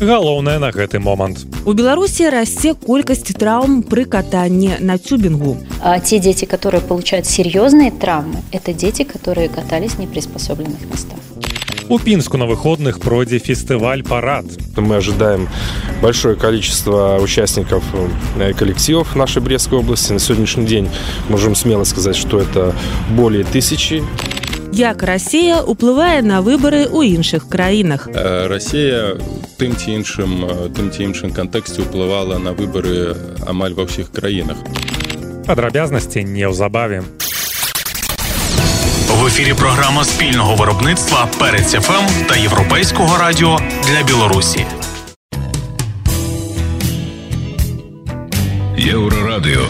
Галоўнае на гэты момант. У Беларусі расце колькасць траўм пры катанні на тюбингу. А те дети, которые получают серьезные травмы, это дети, которые катались в неприспособленных местах. У Пинску на выходных пройдзе фестываль «Парад». Мы ожидаем большое количество участников э, коллективов нашей Брестской области. На сегодняшний день можем смело сказать, что это более тысячи. Як Расія ўплывае на выбары ў іншых краінах. Расія тым ці іншым тым ці іншым кантэксце ўплывала на выбары амаль ва ўсіх краінах. Падрабязнасці неўзабаве. В ефірі програма спільного виробництва Перець ФМ та Європейського радіо для Білорусі. Єврорадіо.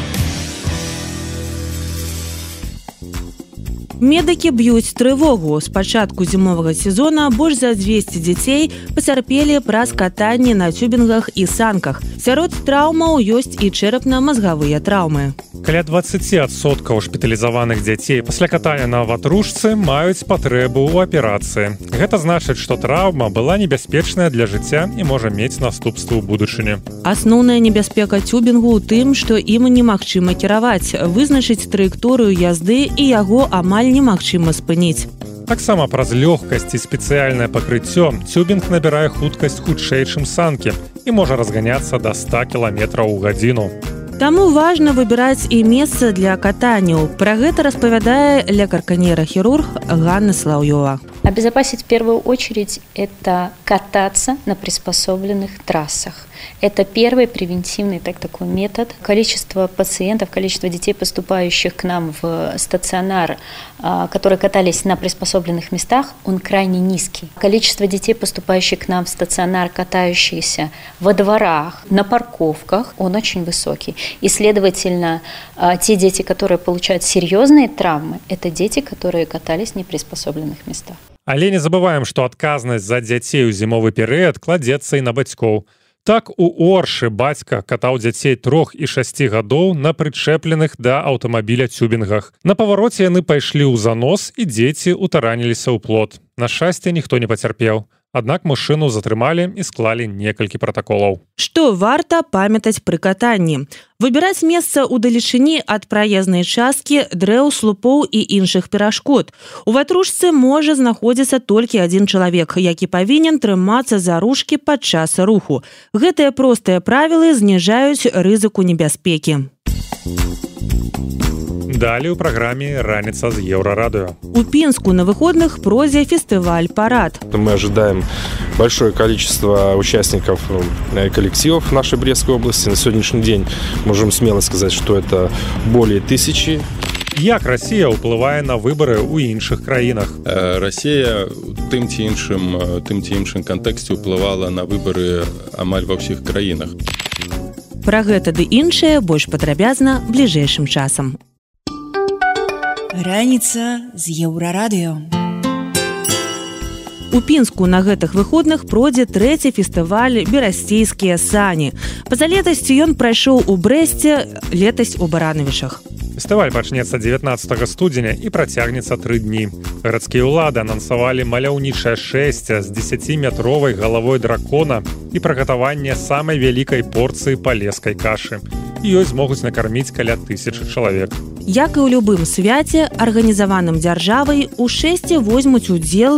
Медыкі б'юць трывогу. З пачатку зімовага сезона больш за 200 дзяцей пацярпелі праз катанне на тюбінгах і санках. Сярод траўмаў ёсць і чэрапна-мазгавыя траўмы. Каля 20соткаў шпіталізаваных дзяцей пасля катання на ватрушцы маюць патрэбу ў аперацыі. Гэта значыць, што траўма была небяспечная для жыцця і можа мець наступствы ў будучыні. Асноўная небяспека тюбінгу ў тым, што ім немагчыма кіраваць, вызначыць траекторыю язды і яго амаль немагчыма спыніць. Таксама праз лёгкасць і спецыяльнае пакрыццё цюбінг набірае хуткасць хутчэй, чым санкі і можа разганяцца да 100 кіламетраў у гадзіну. Таму важна выбіраць і месца для катанняў. Пра гэта распавядае лекарка-нейрахірург Ганна Слаўёва. Обезопасить в первую очередь – это кататься на приспособленных трассах. Это первый превентивный так, такой метод. Количество пациентов, количество детей, поступающих к нам в стационар, а, которые катались на приспособленных местах, он крайне низкий. Количество детей, поступающих к нам в стационар, катающиеся во дворах, на парковках, он очень высокий. И, следовательно, а, те дети, которые получают серьезные травмы, это дети, которые катались в неприспособленных местах. Але не забываем, што адказнасць за дзяцей у зімовы перыяд кладзецца і на бацькоў. Так у Оршы бацька катаў дзяцей трох і шасці гадоў на прычэпленых да аўтамабіля цюбінгах. На павароце яны пайшлі ў занос і дзеці ўтараніліся ў плот. На шчасце ніхто не пацярпеў. Аднак мужчыну затрымалі і склалі некалькі пратаколаў. Што варта памятаць пры катанні. Выбіраць месца ў далечыні ад праезнай часткі дрэў слупоў і іншых перашкод. У ватрушцы можа знаходзіцца толькі адзін чалавек, які павінен трымацца за ружкі падчас руху. Гэтыя простыя правілы зніжаюць рызыку небяспекі. Далее у программе «Раница с Еврорадио». У Пинску на выходных прозе фестиваль «Парад». Мы ожидаем большое количество участников э, коллективов нашей Брестской области. На сегодняшний день можем смело сказать, что это более тысячи. Як Россия ўплывае на выборы ў іншых краінах? Россия тым ці іншым тым ці іншым кантэксце ўплывала на выборы амаль ва ўсіх краінах. Пра гэта ды іншае больш падрабязна бліжэйшым часам. Раніца з еўрарадыё. У пінску на гэтых выходных пройдзе трэці фестываль берасцейскія сані. Па-за летасцю ён прайшоў у брэсце летась у баранавішах. Фестываль пачнецца 19 студзеня і працягнецца тры дні. Гарадскія ўлады анансавалі маляўнічае шэсце з 10метровай галавой дракона і прыгатаванне самай вялікай порцыі палескай кашы. Ёй змогуць накарміць каля тысячы чалавек. Як і ў любым свяце, арганізаваным дзяржавай у шэсце возьмуць удзел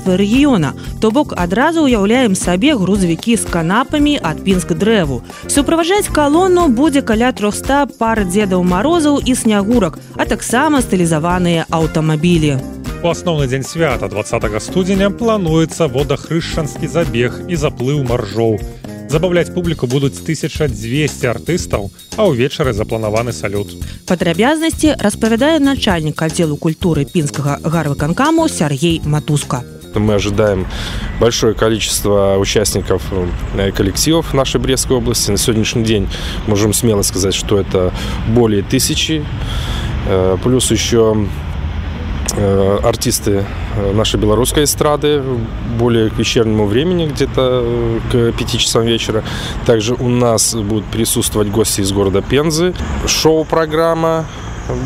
прадпрыемствы рэгіёна. То бок адразу ўяўляем сабе грузавікі з канапамі ад пінск дрэву. Суправажаць калону будзе каля 300 пар дзедаў марозаў і снягурак, а таксама стылізаваныя аўтамабілі. У асноўны дзень свята 20 студзеня плануецца водахрышчанскі забег і заплыў маржоў. Забаўляць публіку будуць 1200 артыстаў, а ўвечары запланаваны салют. Падрабязнасці распавядае начальнік аддзелу культуры пінскага гарвыканкаму Сергей Матуска. Мы ожидаем большое количество участников э, коллективов нашей Брестской области. На сегодняшний день можем смело сказать, что это более тысячи. Э, плюс еще э, артисты нашей белорусской эстрады более к вечернему времени, где-то к 5 часам вечера. Также у нас будут присутствовать гости из города Пензы. Шоу-программа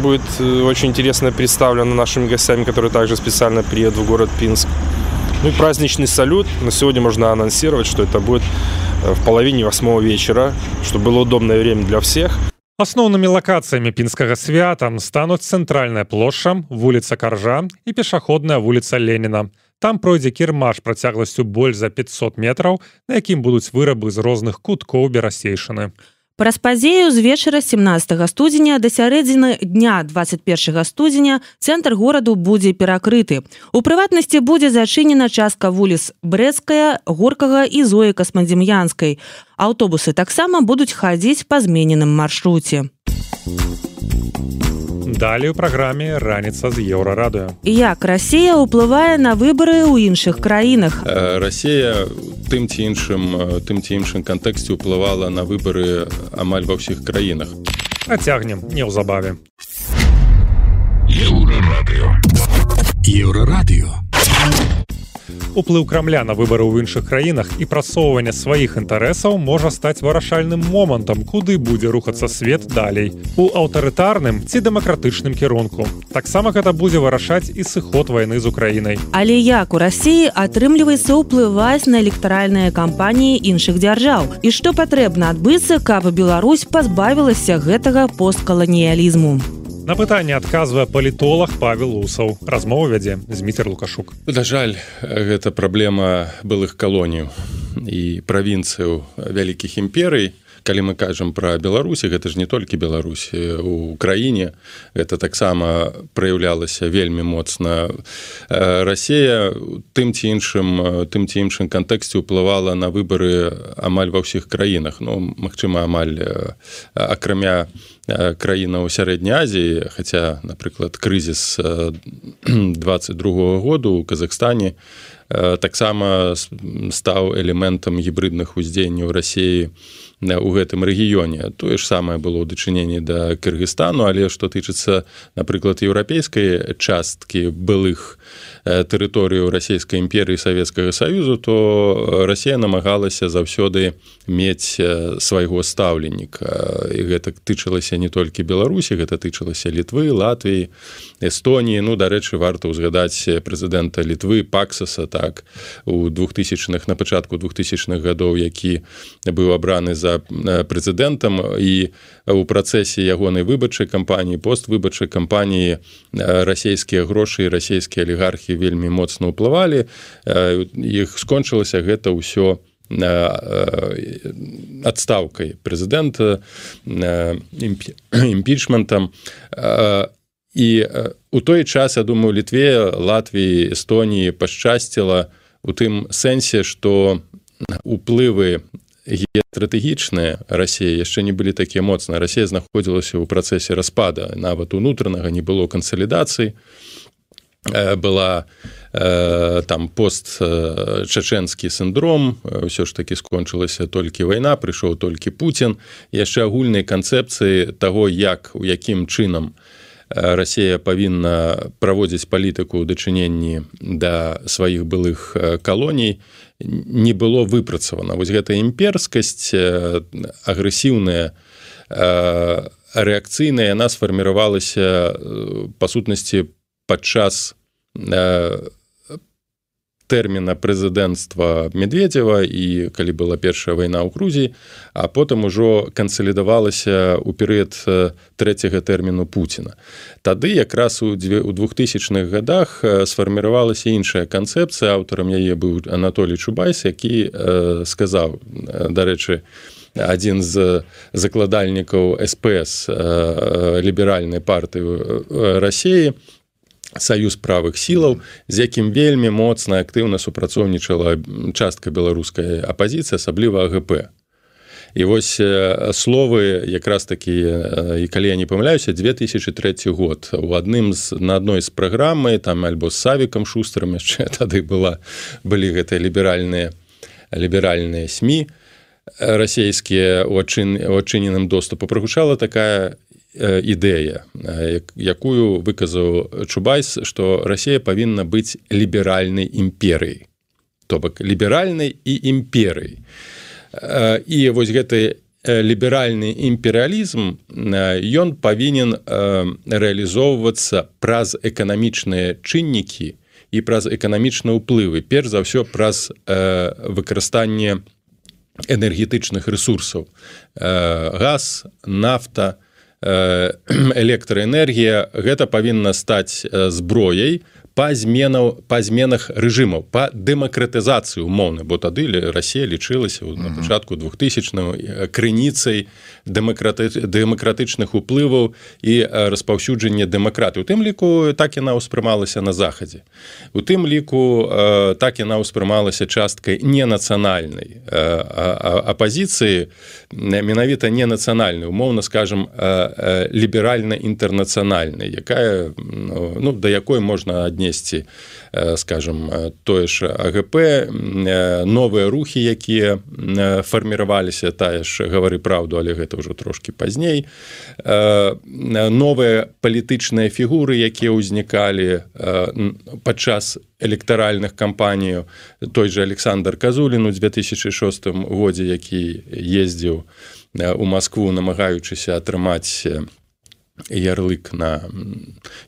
будет очень интересно представлена нашими гостями, которые также специально приедут в город Пинск. Ну и праздничный салют. На сегодня можно анонсировать, что это будет в половине восьмого вечера, чтобы было удобное время для всех. Асноўнымі лакацыямі пінскага свята стануць цэнтральная плошча, вуліца каржа і пешаходная вуліца Леніна. Там пройдзе кірмаш працягласцю больш за 500 метраў, на якім будуць вырабы з розных куткоў берасейшаны. Праз падзею з вечара 17 студзеня да сярэдзіны дня 21 студзеня цэнтр гораду будзе перакрыты. У прыватнасці будзе зачынена частка вуліц брэская, горкага і зоі касмадзем'янскай. Аўтобусы таксама будуць хадзіць па змененым маршруце. Далей у праграме раніца з еўрарадыё. Як Расія ўплывае на выбары ў іншых краінах. Расія тым ці іншым тым ці іншым кантэксце ўплывала на выбары амаль ва ўсіх краінах. Ацягнем неўзабаве. Еўрарадыё. Еўрарадыё уплыў крамля на выбары ў іншых краінах і прасоўванне сваіх інтарэсаў можа стаць вырашальным момантам куды будзе рухацца свет далей. У аўтарытарным ці дэмакратычным кірунку. Таксама гэта будзе вырашаць і сыход вайны з украінай. Але як у рассіі атрымліваецца ўплываць на электаральныя кампаніі іншых дзяржаў? І што патрэбна адбыцца каб Беларусь пазбавілася гэтага посткаланіялізму На пытанне адказвае палітолог Павел Усаў. Размову вядзе Змітер Лукашук. На жаль, гэта праблема былых калоніяў і правінцыяў вялікіх імперый, калі мы кажам пра беларусі гэта ж не толькі беларусі у краіне это таксама праяўлялася вельмі моцна. Расія тым ці іншым тым ці іншым кантэксце ўплывала на выбары амаль ва ўсіх краінах. Ну магчыма амаль акрамя краіна ў сярэдняй Азіі хаця напрыклад крызіс 22 -го году у Казахстане таксама стаў элементам гібридных уздзеянняў рассіі у гэтым рэгіёне. Тое ж самае было ў дачыненні да Кыргызстану але што тычыцца напрыклад еўрапейскай часткі былых тэрыторыю расійскай імперыі савецкага саюзу то Росія намагалася заўсёды мець свайго стаўленніка. І гэта тычылася не толькі беларусі гэта тычылася літвы Латвіі Эстоніі ну дарэчы варта ўзгадаць прэзідэнта літвы паксаса так у двухтысячных на пачатку двухтысячных гадоў які быў абраны за прэзідэнтам. І у працэсе ягонай выбарчай кампаніі поствыбарчай кампаніі расійскія грошы расійскія алігархі вельмі моцна ўплывалі. Іх скончылася гэта ўсё адстаўкай прэзідэнта імпічментам і у той час я думаю літве Латвіі Эстоніі пашчасціла у тым сэнсе што уплывы стратэгічныя Росія яшчэ не былі такія моцныя Росія знаходзілася ў працэсе распада нават унутранага не было кансалідацыі была там пост чачэнскі синдром ўсё ж таки скончылася толькі вайна прыйшоў толькі Путін. Яшчэ агульнай канцэпцыі того як у якім чынам Расія павінна праводзіць палітыку ў дачыненні да сваіх былых калоній не было выпрацавана вось гэта імперскасць агрэсіўная рэакцыйная яна сфарміравалася па сутнасці падчас тэрміна прэзідэнцтва медведева і калі была першая вайна ў Грузіі а потым ужо кансалідавалася ў перыяд трэцяга тэрміну Пуціна. Тады якраз у у двухтысячных годах сфарміравалася іншая канцэпцыя аўтарам яе быў Анатолій чубайс які сказаў дарэчы адзін з закладальнікаў спс ліберальнай партыі рассіі саюз правых сілаў з якім вельмі моцна актыўна супрацоўнічала частка беларускай апазіцыі асабліва АГП і вось словы якраз такі і калі я не памыляюся 2003 год. У адным з на адной з праграмы там альбо з савікам шустрым яшчэ тады была былі гэтыя ліберальныя ліберальныя сМ расійскія у адчын у адчыненым доступу. Прагучала такая ідэя якую выказаў чубайс што Росія павінна быць ліберальнай імперыяй. То бок ліберальнай і імперыяй. І вось гэты ліберальны імперыялізм ён павінен рэалізоўвацца праз эканамічныя чыннікі і праз эканамічныя ўплывы перш за ўсё праз выкарыстанне энергетычных ресурсаў газ нафта электраэнергія гэта павінна стаць зброяй па зменаў па зменах рэжымаў па дэмакратызацыі умоўны бо тады Росія лічылася на пачатку 2000 крыніцай дэмакраты дэмакратычных уплываў і распаўсюджання дэмакраты у тым ліку так яна ўспрымалася на захадзе у тым ліку так яна ўспрымалася часткай не нацыянальнай апозіцыі менавіта не нацыянальны умоўна скажем ліберальна інтэрнацыянальнай якая ну да якой можна адне аднесці скажем тое ж АГП новыя рухі якія фарміраваліся тая ж гавары праўду але гэта ўжо трошки пазней новыя палітычныя фігуры якія ўзнікалі падчас электаральных кампанію той же Александр казулін у 2006 годзе які ездзіў у Москву намагаючыся атрымаць ярлык на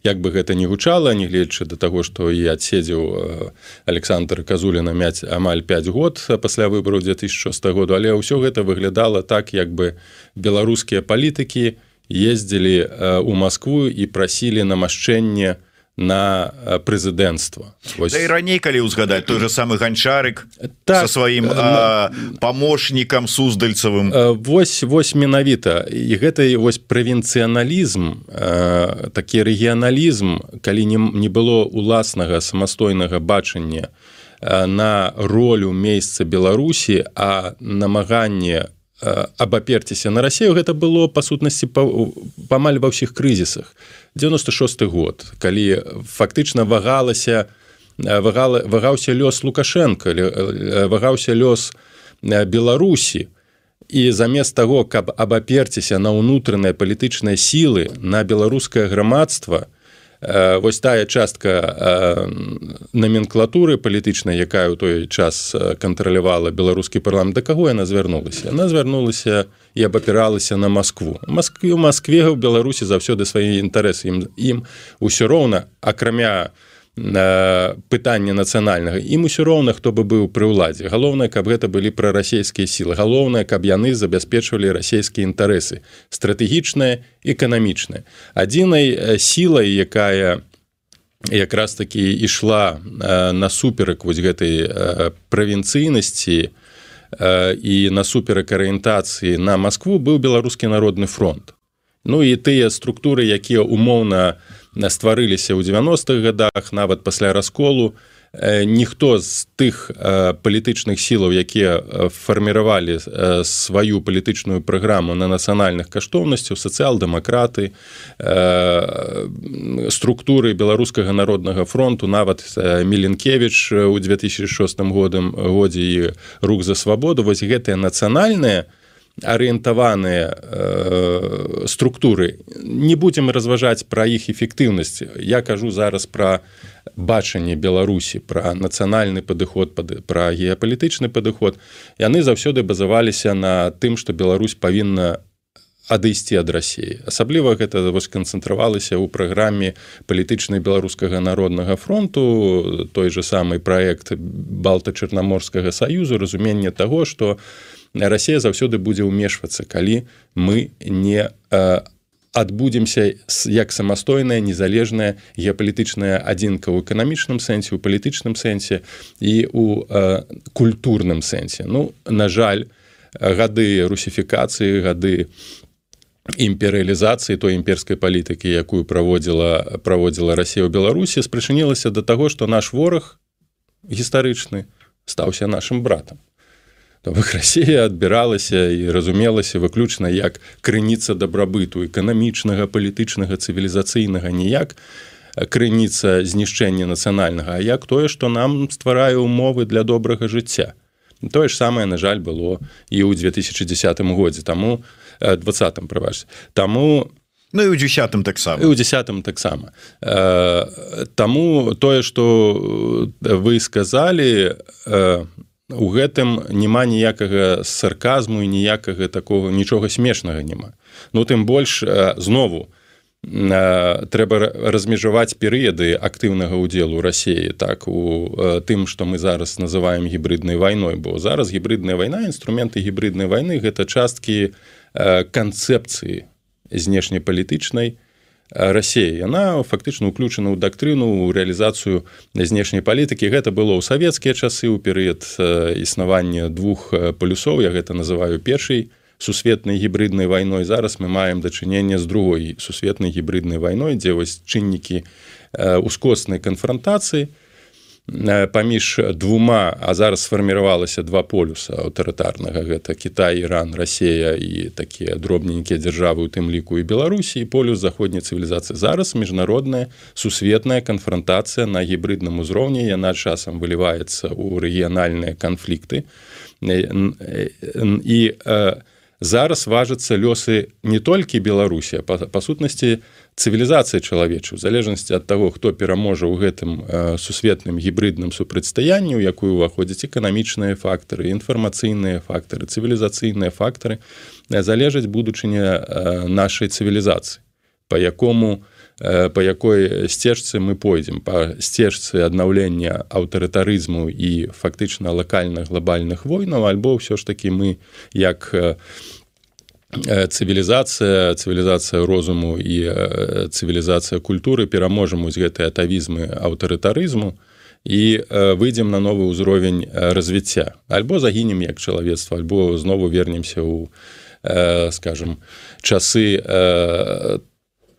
як бы гэта не гучала нягледзячы да таго што і адседзеў э, Александр казуліна мяць амаль 5 год пасля выбару 2006 году. Але ўсё гэта выглядала так як бы беларускія палітыкі ездзілі э, Маскву і прасілі намашчэнне на прэзідэнцтва да і раней калі ўзгадаць той же самы ганчарык так, сваім памочнікам суздальцавым вось вось менавіта. І гэта вось правінцыяналізм такі рэгіяналізм калі не, не было уласнага самастойнага бачання на ролю месяца Беларусі а намаганне абаперціся на рассею гэта было па сутнасці памаль ва ўсіх крызісах 96 год калі фактычна вагалася вагала вагаўся лёс лукашенко вагаўся лёс беларусі. І замест таго каб абаперціся на ўнутраныя палітычныя сілы на беларускае грамадства Э, вось тая частка э, номенклатуры палітычнай якая ў той час э, кантралявала беларускі парламент. Да каго яна звярнулася? Она звярнулася і абапіралася на Маскву. Маскве у Маскве ў беларусі заўсёды свае інтарэсы. Ім ім усё роўна акрамя у пытання нацыянальнага. Ім усё роўна хто бы быў пры ўладзе. Галоўнае каб гэта былі прарасійскія сілы. Галоўнае каб яны забяспечвалі расійскія інтарэсы. Стратэгічныя эканамічныя адзінай сілай якая якраз таки ішла насуперак вось гэтай правінцыйнасці і насуперак арыентацыі на Маскву быў беларускі народны фронт. Ну і тыя структуры якія умоўна на стварыліся ў 90-х годах нават пасля расколу. Ніхто з тых палітычных сілаў якія фарміравалі сваю палітычную праграму на нацыянальных каштоўнасцяў сацыял-дэмакраты структуры беларускага народнага фронту нават меленкевич у 2006 годам годзе і рух за свабоду вось гэтыя нацыянальныя арыентаваныя э, структуры. Не будзем разважаць пра іх эфектыўнасць я кажу зараз пра бачанне беларусі пра нацыянальны падыход пра геапалітычны падыход яны заўсёды базаваліся на тым што Беларусь павінна адысці ад рассіі асабліва гэта вось канцэнтравалася ў праграме палітычнай беларускага народнага фронту той же самы праект балта-чарнаморскага саюзу разумення таго што у Расія заўсёды будзе ўмешвацца, калі мы не адбудземся як самастойная незалежная геапалітычная адзінка ў эканамічным сэнсе у палітычным сэнсе і у культурным сэнсе ну на жаль гады русіфікацыі гады імперыялізацыі той імперскай палітыкі якую праводзіла праводзіла Расія ў беларусі спрачынілася да таго што наш вораг гістарычны стаўся нашим братам бок Росія адбіралася і разумелася выключна як крыніца дабрабыту эканамічнага палітычнага цывілізацыйнага ніяк крыніца знішчэння нацыянальнага А як тое што нам стварае умовы для добрага жыцця. Тое ж самае на жаль было і ў 2010 годзе таму двадцатым праваж таму Ну і ў десятым таксама. У десятым таксама. Таму тое что вы сказали у гэтым няма ніякага сарказму і ніякага такого нічога смешнага няма. Ну тым больш знову трэба размежаваць перыяды актыўнага ўдзелу рассіі так у тым што мы зараз называем гібриднай вайной бо зараз гібридная вайна інструменты гібриднай вайны гэта часткі канцэпцыі знешнепалітычнай рассеі яна фактычна уключана ў дактрыну ў рэалізацыю знешняй палітыкі. Гэта было ў савецкія часы ў перыяд існавання двух палюсоў я гэта называю першай сусветнай гібриднай вайной. Зараз мы маем дачыненне з другой сусветнай гібриднай вайной дзе вось чыннікі ускоснай канфронтацыі паміж двума а зараз сфарміравалася два полюса аўтарытарнага. Гэта Кітай Іран Расея і такія дробненькія дзяржавы у тым ліку і Беларусі. Полюс заходняй цывілізацыі. Зараз міжнародная сусветная канфронтацыя на гібридным узроўні. Яна часам выліваецца ў рэгіянальныя канфлікты. І у зараз важацца лёсы не толькі беларусі па, па сутнасці цывілізацыі чалавечу залежнасці ад таго хто пераможа ў гэтым э, сусветным гібридным супрацьстаянні у якую уваходзяць эканамічныя фактары інфармацыйныя фактары цывілізацыйныя фактары э, залежаць будучыня э, нашай цывілізацыі по якому у по якой сцежцы мы пойдзем по сцежцы аднаўлення аўтарытарызму і фактычна лакальных глобальных войнаў альбо ўсё ж таки мы як цывілізацыя цывілізацыя розуму і цывілізацыя культуры. Пераможам з гэтай атавізмы аўтарытарызму і выйдзем на новы ўзровень развіцця альбо загінем як чалавецтва альбо знову вернемся ў скажем часы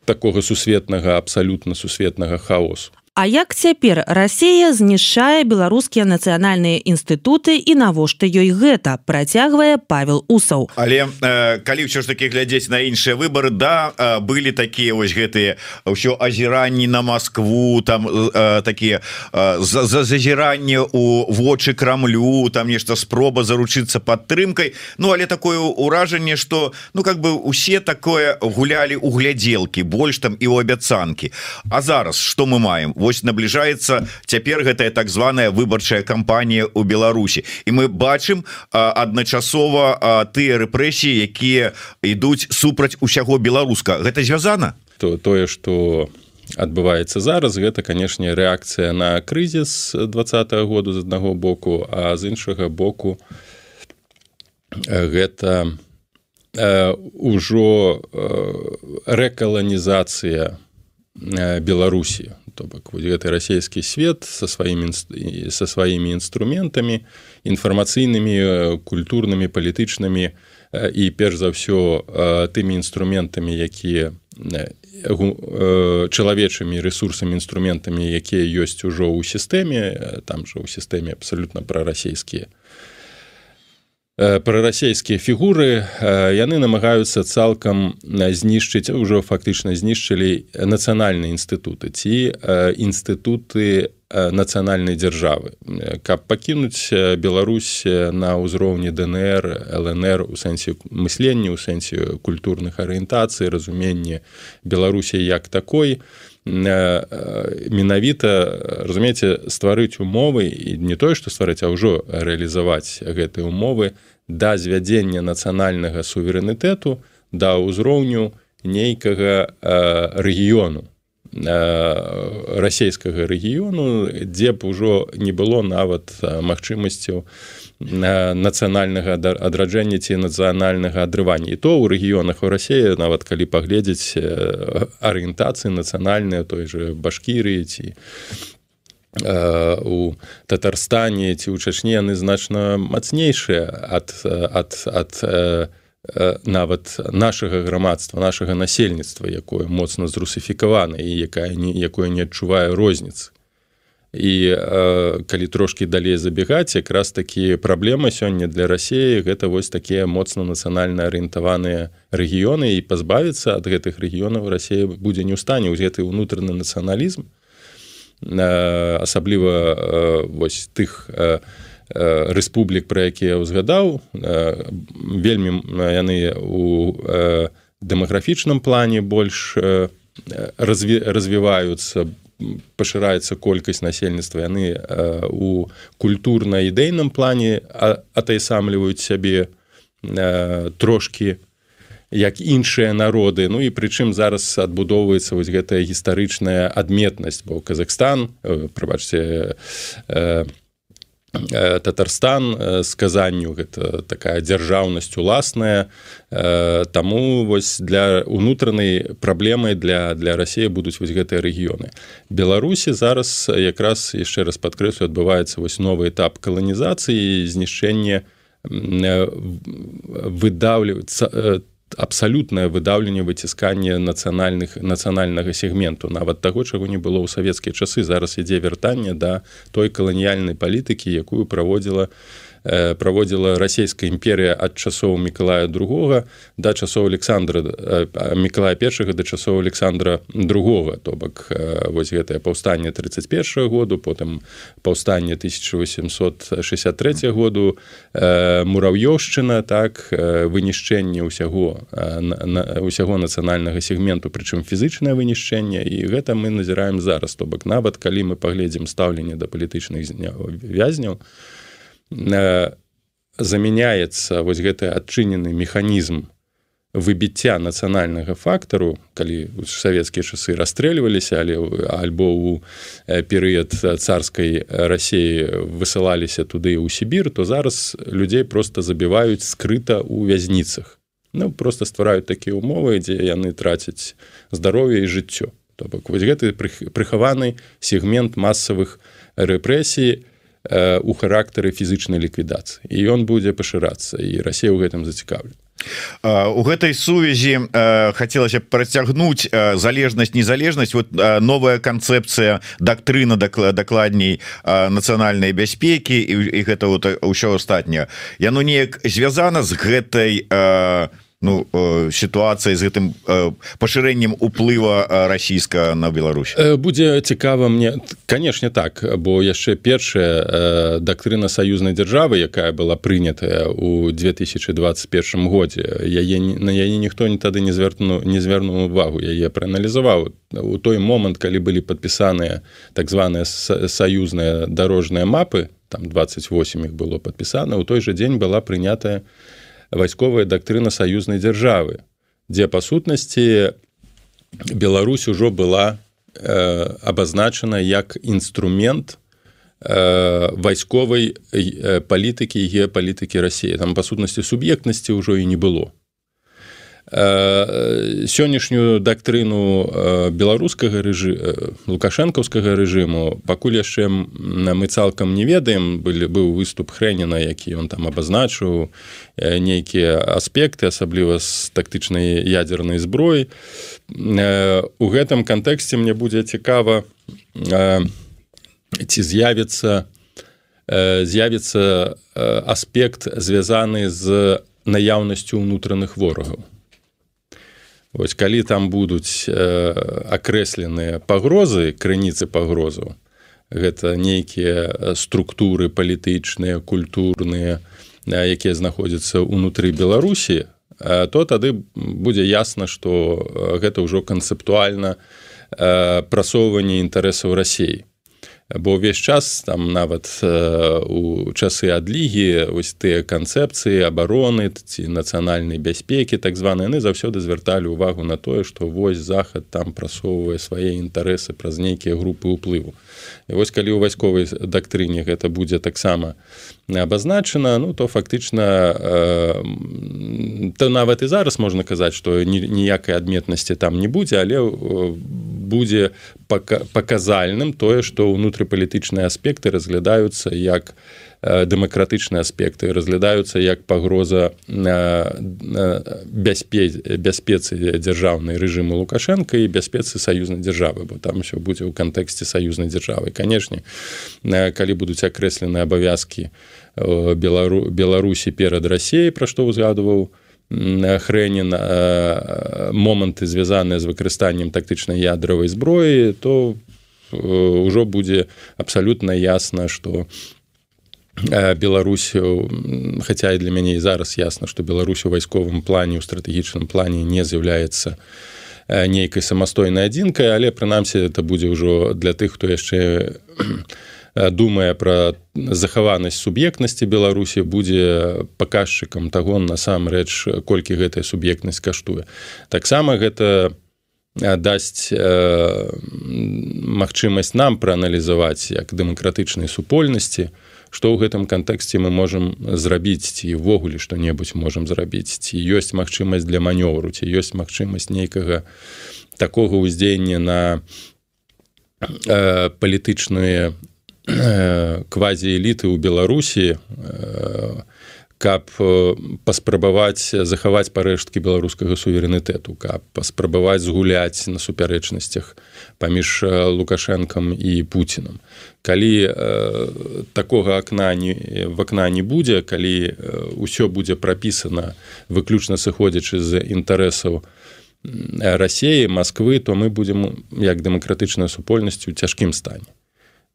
такога сусветнага абсалютна сусветнага хаосу А як цяпер Расія знішчае беларускія нацыянальныя інстытуты і навошта ёй гэта працягвае Павел усаў. Але э, калі ўсё ж таки глядзець на іншыя выборы да э, былі такія вось гэтыя ўсё азіранні на Москву там э, такія э, за, за зазіранне у вочы крамлю там нешта спроба заручыцца падтрымкай. Ну але такое ўражанне что ну как бы усе такое гулялі у глядзелкі больш там і у абяцанкі. А зараз что мы маем? вот вось набліжаецца цяпер гэтая так званая выбарчая кампанія у Беларусі. І мы бачым адначасова тыя рэпрэсіі якія ідуць супраць усяго беларуска. Гэта звязана? То тое что адбываецца зараз гэта канешне рэакцыя на крызіс двадцатого году з аднаго боку а з іншага боку гэта ўжо рэкаланізацыя беларусі то бок гэты расійскі свет со сваімі со сваімі інструментамі інфармацыйнымі культурнымі палітычнымі і перш за ўсё тымі інструментамі якія чалавечымі ресурсамі інструментамі якія ёсць ужо ў сістэме там жа ў сістэме абсалютна прарасійскія прарасійскія фігуры яны намагаюцца цалкам знішчыць ужо фактычна знішчылі нацыянальныя інстытуты ці інстытуты нацыянальнай дзяржавы каб пакінуць Беларусь на ўзроўні ДНР лнр у сэнсе мыслення у сэнсе культурных арыентацый разуменне Беларусі як такой то менавіта разумееце стварыць умовы і не тое што стварыць а ўжо рэалізаваць гэтыя умовы да звядзення нацыянальнага суверэнітэту да ўзроўню нейкага рэгіёну расійскага рэгіёну дзе б ужо не было нават магчымасцяў нацыянальнага адраджэння ці нацыянальнага адрывання. І то ў рэгіёнах у рассеі нават калі паглядзець арыентацыі нацыянальныя той же башкірыі ці у татарстане ці ў чачні яны значна мацнейшыя ад ад ад нават нашага грамадства нашага насельніцтва якое моцна зрусіфікавана і якая не якое не адчувае розніцы і э, калі трошки далей забегаць якраз такі праблема сёння для рассіі гэта вось такія моцна нацыянальна арыентаваныя рэгіёны. І пазбавіцца ад гэтых рэгіёнаў рассія будзе не ў стане ў гэты ўнутраны нацыяналізм. Э, асабліва э, вось тых э, э, рэспублік пра якія ўзгадаў э, вельмі яны у э, дэмаграфічным плане больш разві, развіваюцца пашыраецца колькасць насельніцтва яны у культурна-ідейным плане атайсамліваюць сябе трошки як іншыя народы. Ну і прычым зараз адбудоўваецца вось гэтая гістарычная адметнасць бо Казахстан прабачце Татарстан сказанню гэта такая дзяржаўнасць уласная Таму вось для унутранай праблемай для для рассіі будуць вось гэтыя рэгіёны. Беларусі зараз якраз яшчэ раз падкрэслю адбываецца вось новы этап каланізацыі знішчэння выдаўліваецца там абсалютнае выдаўленне выціскання нацыянальных нацыянальнага сегменту. Нават таго чаго не было ў савецкія часы. Зараз ідзе вяртанне да той каланіяльнай палітыкі якую праводзіла Э, праводзіла расійская імперія ад часоў мікалая другога да часоў александра мікалая першага да часоў александра другога. То бок вось гэтае паўстанне 31 году потым паўстанне 1863 году мурав'ёўшчына так вынішчэнне ўсяго усяго нацыянальнага сегменту прычым фізычнае вынішчэнне. І гэта мы назіраем зараз. То бок нават калі мы паглядзім стаўленне да палітычных вязняў то замяняецца вось гэты адчынены механізм выбіцця нацыянальнага фактару калі савецкія часы расстрэльваліся але альбо у перыяд царскай рассеі высылаліся туды ў сібір то зараз людзей просто забіваюць скрыта ў вязніцах. Ну просто ствараюць такія умовы дзе яны трацяць здароўе і жыццё. То бок вось гэты прыхаваны сегмент масавых рэпрэсій у характары фізычнай ліквідацыі. І ён будзе пашырацца і Росія ў гэтым зацікаўлена. У гэтай сувязі хацелася працягнуць залежнасць незалежнасць. Вот новая канцэпцыя дактрына дакладней нацыянальнай бяспекі і гэта вот ўсё астатняе. Яно неяк звязана з гэтай у ну сітуацыя з гэтым пашырэннем уплыва расійска на Беларусь. Будзе цікава мне канешне так бо яшчэ першая дактрына саюзнай дзяржавы якая была прынятая у 2021 годзе яе на яе ніхто не тады не звярну не звярнуў увагу яе прааналізаваў. У той момант калі былі падпісаныя так званыя саюзныя дарожныя мапы там 28 іх было падпісана у той жа дзень была прынятая вайсковая дактрына саюзнай дзяржавы дзе па сутнасці Беларусь ужо была э, абазначана як інструмент э, вайсковай э, палітыкі і геапалітыкі рассіі там па сутнасці суб'ектнасці ўжо і не было сённяшнюю дактрыну э, беларускага рэжы э, лукашэнкаўскага рэжыму пакуль яшчэ мы цалкам не ведаем былі быў выступ хрэніна які ён там абазначыў нейкія аспекты асабліва з тактычнай ядзернай зброі. У гэтым кантэксце мне будзе цікава ці з'явіцца з'явіцца аспект звязаны з наяўнасцю ўнутраных ворагаў Вось калі там будуць э, акрэсленыя пагрозы крыніцы пагрозаў гэта нейкія структуры палітычныя культурныя якія знаходзяцца ўнутры беларусі то тады будзе ясна што гэта ўжо канцэптуальна прасоўванне інтарэсаў рассеі бо ўвесь час там нават у часы адлігі вось тыя канцэпцыі абароны ці нацыянальнай бяспекі так званы яны заўсёды звярталі ўвагу на тое што вось захад там прасоўвае свае інтарэсы праз нейкія групы ўплыву І вось калі ў вайсковай дактрыне гэта будзе таксама абазначана ну то фактычна э, то нават і зараз можна казаць што ніякай адметнасці там не будзе але э, будзе паказальным тое што ўнутрыпалітычныя аспекты разглядаюцца як у дэмакратычныя аспекты разглядаюцца як пагроза бяспе бяспецы дзяржаўнай рэжыму лукашенко і бяспецы саюзнай дзяржавы бо там усё будзе ў кантэксце саюзнай дзяржавы канешне калі будуць акрэслены абавязкі белару беларусі перад рассеяй пра што узгадываў хрэнін моманты звязаныя з выкарыстаннем тактычнай ядравай зброі то ўжо будзе абсалютна ясна што беларусю хотя і для мяне і зараз ясна что Беларусь у вайсковым плане у стратэгічным плане не з'яўляецца нейкай самастойнай адзінкай але прынамсі это будзе ўжо для тых хто яшчэ думае пра захаванасць суб'ектнасці беларусі будзе паказчыкам таго насамрэч колькі гэтая суб'ектнасць каштуе. Таксама гэта дасць магчымасць нам прааналізаваць як дэмакратычнай супольнасці што ў гэтым кантэксце мы можам зрабіць ці ўвогуле што-небудзь можам зрабіць ці ёсць магчымасць для манёвру ці ёсць магчымасць нейкага такога ўздзеяння на э, палітычныя э, квазіэліты ў беларусі э, каб паспрабаваць захаваць парэшткі беларускага суверэнітэту каб паспрабаваць згуляць на супярэчнасцях паміж лукашэнкам і пуцінам калі э, такога акна не в акна не будзе калі ўсё будзе прапісана выключна сыходзячы з інтарэсаў рассеі москвы то мы будзем як дэмакратычная супольнасць у цяжкім стане.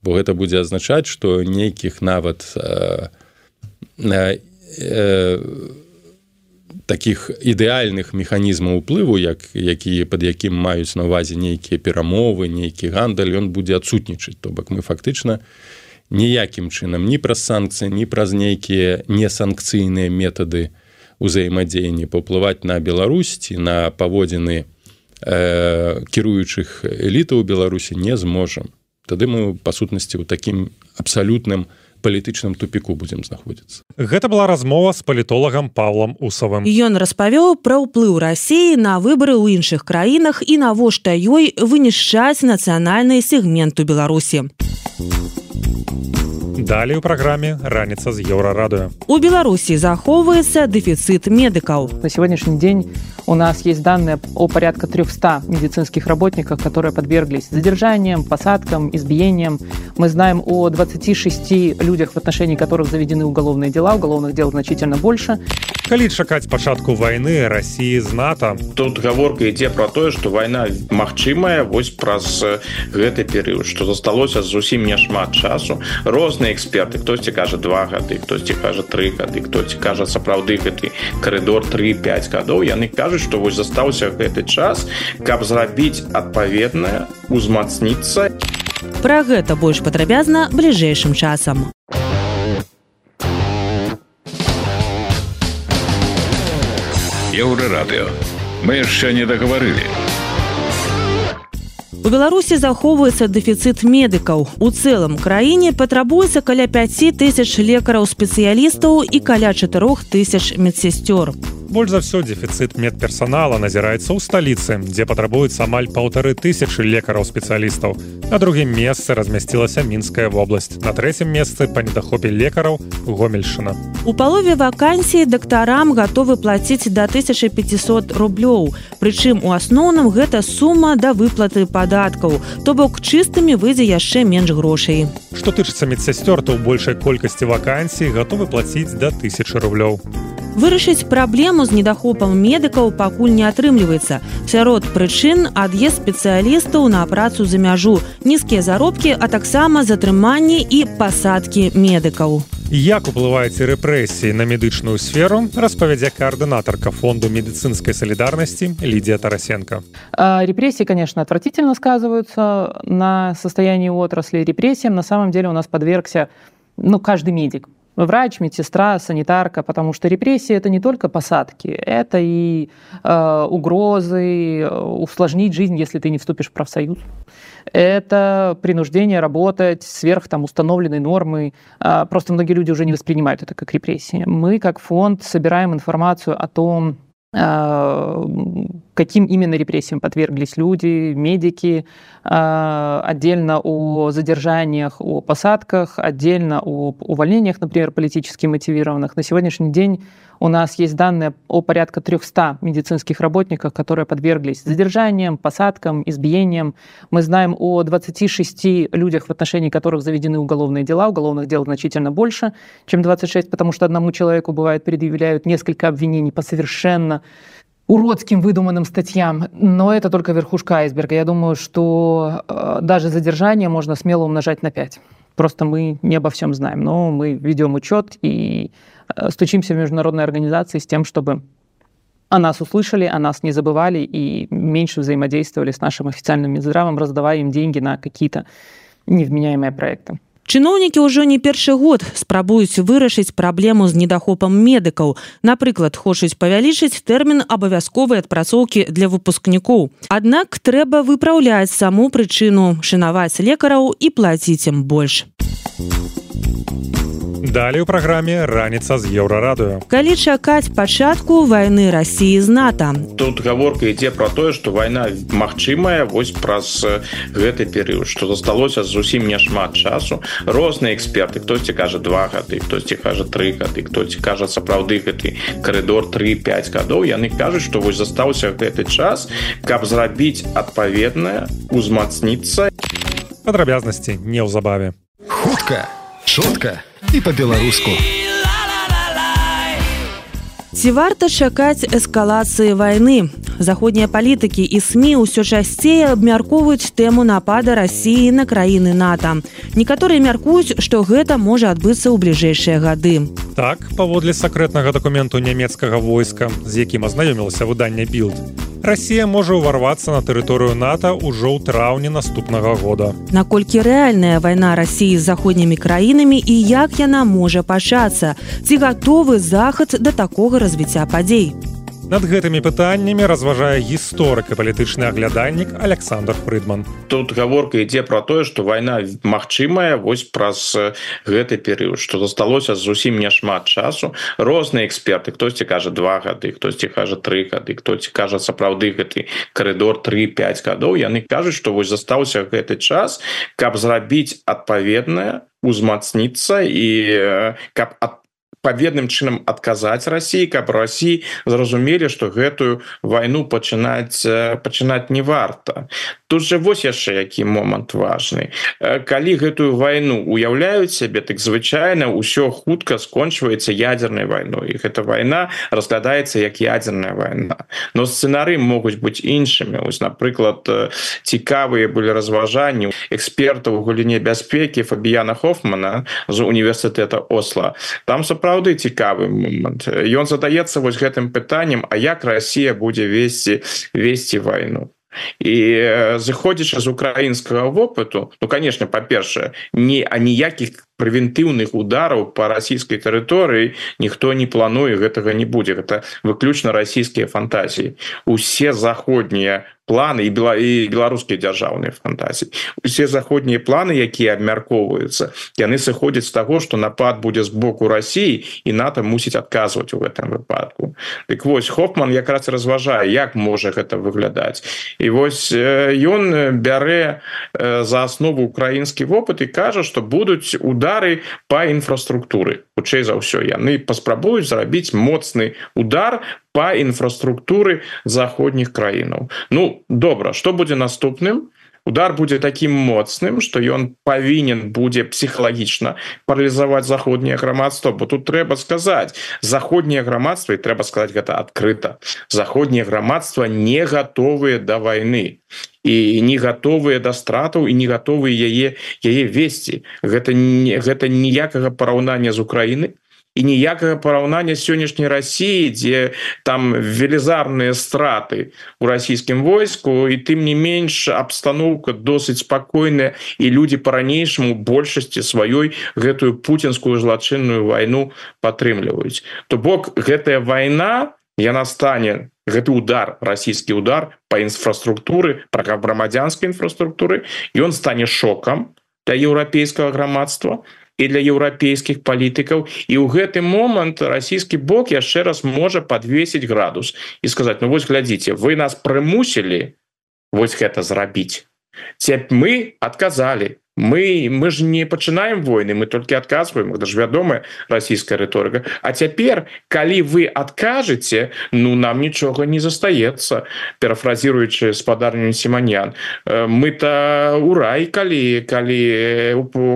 Бо гэта будзе азначаць што нейкіх нават э, э, таких ідэальных механізмаў уплыву як які под якім маюць на увазе нейкія перамовы нейкі гандаль ён будзе адсутнічаць то бок мы фактычна ніякім чынам ні праз санкцыі ні праз нейкія несанкцыйныя метады узаемадзеяння паўплываць на беларусьці на паводзіны э, кіруючых элітаў беларусі не зможам тады мы па сутнасці ў такім абсалютным у палітычным тупіку будзем знаходзіцца. Гэта была размова з палітолагам павлам усавым. Ён распавёў пра ўплыў рассіі на выбары ў іншых краінах і навошта ёй вынішчаць нацыянальныя сегменту беларусі далей у праграме раніца з еўрарадыо у беларусі захоўваецца дэфіцыт медыкаў на сегодняшний день у нас есть данные о порядка 300 медицинских работников, которые подверглись задержаниям, посадкам, избиениям. Мы знаем о 26 людях, в отношении которых заведены уголовные дела. Уголовных дел значительно больше. Калі чакаць пачатку войны России з НАТО тут гаворка ідзе про тое что война магчымая вось праз гэты перыяд что засталося зусім няшмат часу розныя эксперты хтосьці кажа два гады хтосьці кажа три гады хтосьці кажа сапраўды гэты коридор 35 гадоў яны кажуць што вось застаўся гэты час каб зрабіць адпаведнае узмацніцца Пра гэта больш падрабязна бліжэйшым часам. Еўрарадыё. Мы яшчэ не дагаварылі. У беларусі захоўваецца дэфіцыт медыкаў у цэлым краіне патрабуецца каля 5 тысяч лекараў спецыялістаў і каля 4 тысяч медсестёр больш за ўсё дефіцыт медперсонала назіраецца ў сталіцы дзе патрабуецца амаль паўтары тысячи лекараў спецыялістаў на другім месцы размясцілася мінская вобласць на трэцім месцы па недахопе лекараў гомельшина у палове вакансій дактарам гатовы плаціць до 1500 рублёў прычым у асноўным гэта сума да выплаты падаткаў то бок чыстымі выйдзе яшчэ менш грошай. Што тычыцца медсясцёр то ў большай колькасці вакансій гатовы плаціць да тысячи рублёў. Вырашыць праблему з недахопам медыкаў пакуль не атрымліваецца. Сярод прычын ад'езд спецыялістаў на працу за мяжу нізкія заробкі а таксама затрыманні і пасадкі медыкаў. Як уплываеце рэпрэсіі на медычную сферу распавядзе коаардынатарка фонду медыцынскай салідарнасці лідія тарасенко. Репрессии конечно отвратительно сказываются на состоянии отрасли репрессиям на самом деле у нас подвергся ну каждый медик врач, медсестра, санитарка, потому что репрессии это не только посадки, это и э, угрозы, усложнить жизнь, если ты не вступишь в профсоюз. Это принуждение работать сверх там, установленной нормы. Э, просто многие люди уже не воспринимают это как репрессии. Мы, как фонд, собираем информацию о том, э, каким именно репрессиям подверглись люди, медики, а, отдельно о задержаниях, о посадках, отдельно о увольнениях, например, политически мотивированных. На сегодняшний день у нас есть данные о порядка 300 медицинских работников, которые подверглись задержаниям, посадкам, избиениям. Мы знаем о 26 людях, в отношении которых заведены уголовные дела. Уголовных дел значительно больше, чем 26, потому что одному человеку, бывает, предъявляют несколько обвинений по совершенно уродским выдуманным статьям, но это только верхушка айсберга. Я думаю, что э, даже задержание можно смело умножать на 5. Просто мы не обо всем знаем, но мы ведем учет и э, стучимся в международные организации с тем, чтобы о нас услышали, о нас не забывали и меньше взаимодействовали с нашим официальным Минздравом, раздавая им деньги на какие-то невменяемые проекты. Чыноўнікі ўжо не першы год спрабуюць вырашыць праблему з недахопам медыкаў. Напрыклад, хочуць павялічыць тэрмін абавязковай адпрацоўкі для выпускнікоў. Аднак трэба выпраўляць саму прычыну, шанаваць лекараў і плаціць ім больш. Далей у праграме раніца з еўрарадыё. Калі чакаць пачатку вайны рассіі з НАТО. Тут гаворка ідзе пра тое, што вайна магчымая вось праз гэты перыяд, што засталося зусім няшмат часу. Розныя эксперты, хтосьці кажа два гады, хтосьці кажа тры гады, хтосьці кажа сапраўды гэты карыдор 3-5 гадоў. яны кажуць, што вось застаўся гэты час, каб зрабіць адпаведнае, узмацніцца. Падрабязнасці неўзабаве. Хутка, шутка і па-беларуску. Ці варта чакаць эскалацыі вайны? Заходнія палітыкі і СМі ўсё часцей абмяркоўваюць тэму напада рассіі на краіны НАТО. Некаторыя мяркуюць, што гэта можа адбыцца ў бліжэйшыя гады. Так, паводле сакрэтнага дакументу нямецкага войска, з якім азнаёмілася выданне білд. Расія можа ўварвацца на тэрыторыю НАТО ўжо ў траўні наступнага года. Наколькі рэальная вайна рассіі з заходнімі краінамі і як яна можа пачацца? Ці гатовы захад да такога развіцця падзей? Над гэтымі пытаннямі разважае гісторык і палітычны аглядальнік Александр Фрыдман. Тут гаворка ідзе пра тое, што вайна магчымая вось праз гэты перыяд, што засталося зусім няшмат часу. Розныя эксперты, хтосьці кажа два гады, хтосьці кажа тры гады, хтосьці кажа сапраўды гэты карыдор 3-5 гадоў. яны кажуць, што вось застаўся гэты час, каб зрабіць адпаведнае, узмацніцца і каб ад паведным чынам адказаць Росіі каб Росіі зразумелі што гэтую вайну пачынаць пачынаць не варта тут же вось яшчэ які момант важны. Калі гэтую вайну уяўляюць сябе так звычайна ўсё хутка скончваецца ядерной вайной. Их эта вайна разглядаецца як ядерная вайна. Но сцэнары могуць быць іншымі. Ось напрыклад цікавыя былі разважанні экспертаў у галіне бяспекі Фабіяна Хофмана з універсітэта Осла там сапраўды цікавы момант. Ён задаецца вось гэтым пытаннем А як Росія будзе весці весці вайну і зыходзячы з украінскага вопыту ну конечно па-першае не а ніякіх прэвентыўных удараў по расійскай тэрыторыі ніхто не плануе гэтага не будзе гэта выключна расійскія фантазіі усе заходнія планы і і беларускія дзяржаўныя фантазіі усе заходнія планы якія абмяркоўваюцца яны сыходзяць з таго што напад будзе з боку Росіі і НАТО мусіць адказваць у гэтым выпадку. Дык вось Хофман якраз разважае як можа гэта выглядаць і вось ён бярэ за аснову украінскі вопыт і кажа што будуць удары по інфраструктуры хутчэй за ўсё яны паспрабуюць зрабіць моцны удар по інфраструктуры заходніх краінаў Ну добра что будзе наступным? Удар будзе таким моцным что ён павінен будзе псіхалагічна паралізаваць заходняе грамадства бо тут трэба сказаць заходняе грамадства і трэба сказать гэта адкрыта заходняе грамадства не готовыя до да войны і не готовыя да стратаў і не готовы яе яе весці гэта гэта ніякага параўнання з Украіны і ніякага параўнання сённяшняй Росіі дзе там велізарныя страты у расійскім войску і тым не менш абстаноўка досыць спакойная і людзі по-ранейшаму большасці сваёй гэтую пуцінскую злачынную вайну падтрымліваюць то бок гэтая вайна яна стане гэты удар расійскі удар по інфраструктуры пра грамадзянскай інфраструктуры ён стане шокам для еўрапейскага грамадства і для еўрапейскіх палітыкаў. І ў гэты момант расійскі бок яшчэ раз можа подвесіць градус і сказаць Ну вось глядзіце вы нас прымусілі вось гэта зрабіць. Цеп мы адказалі мы мы ж не пачынаем войны мы толькі адказваем это ж вядомая расійская рыторыка А цяпер калі вы адкажаце ну нам нічога не застаецца перафразіруючы спадарню сіманян э, мы-то у рай калі калі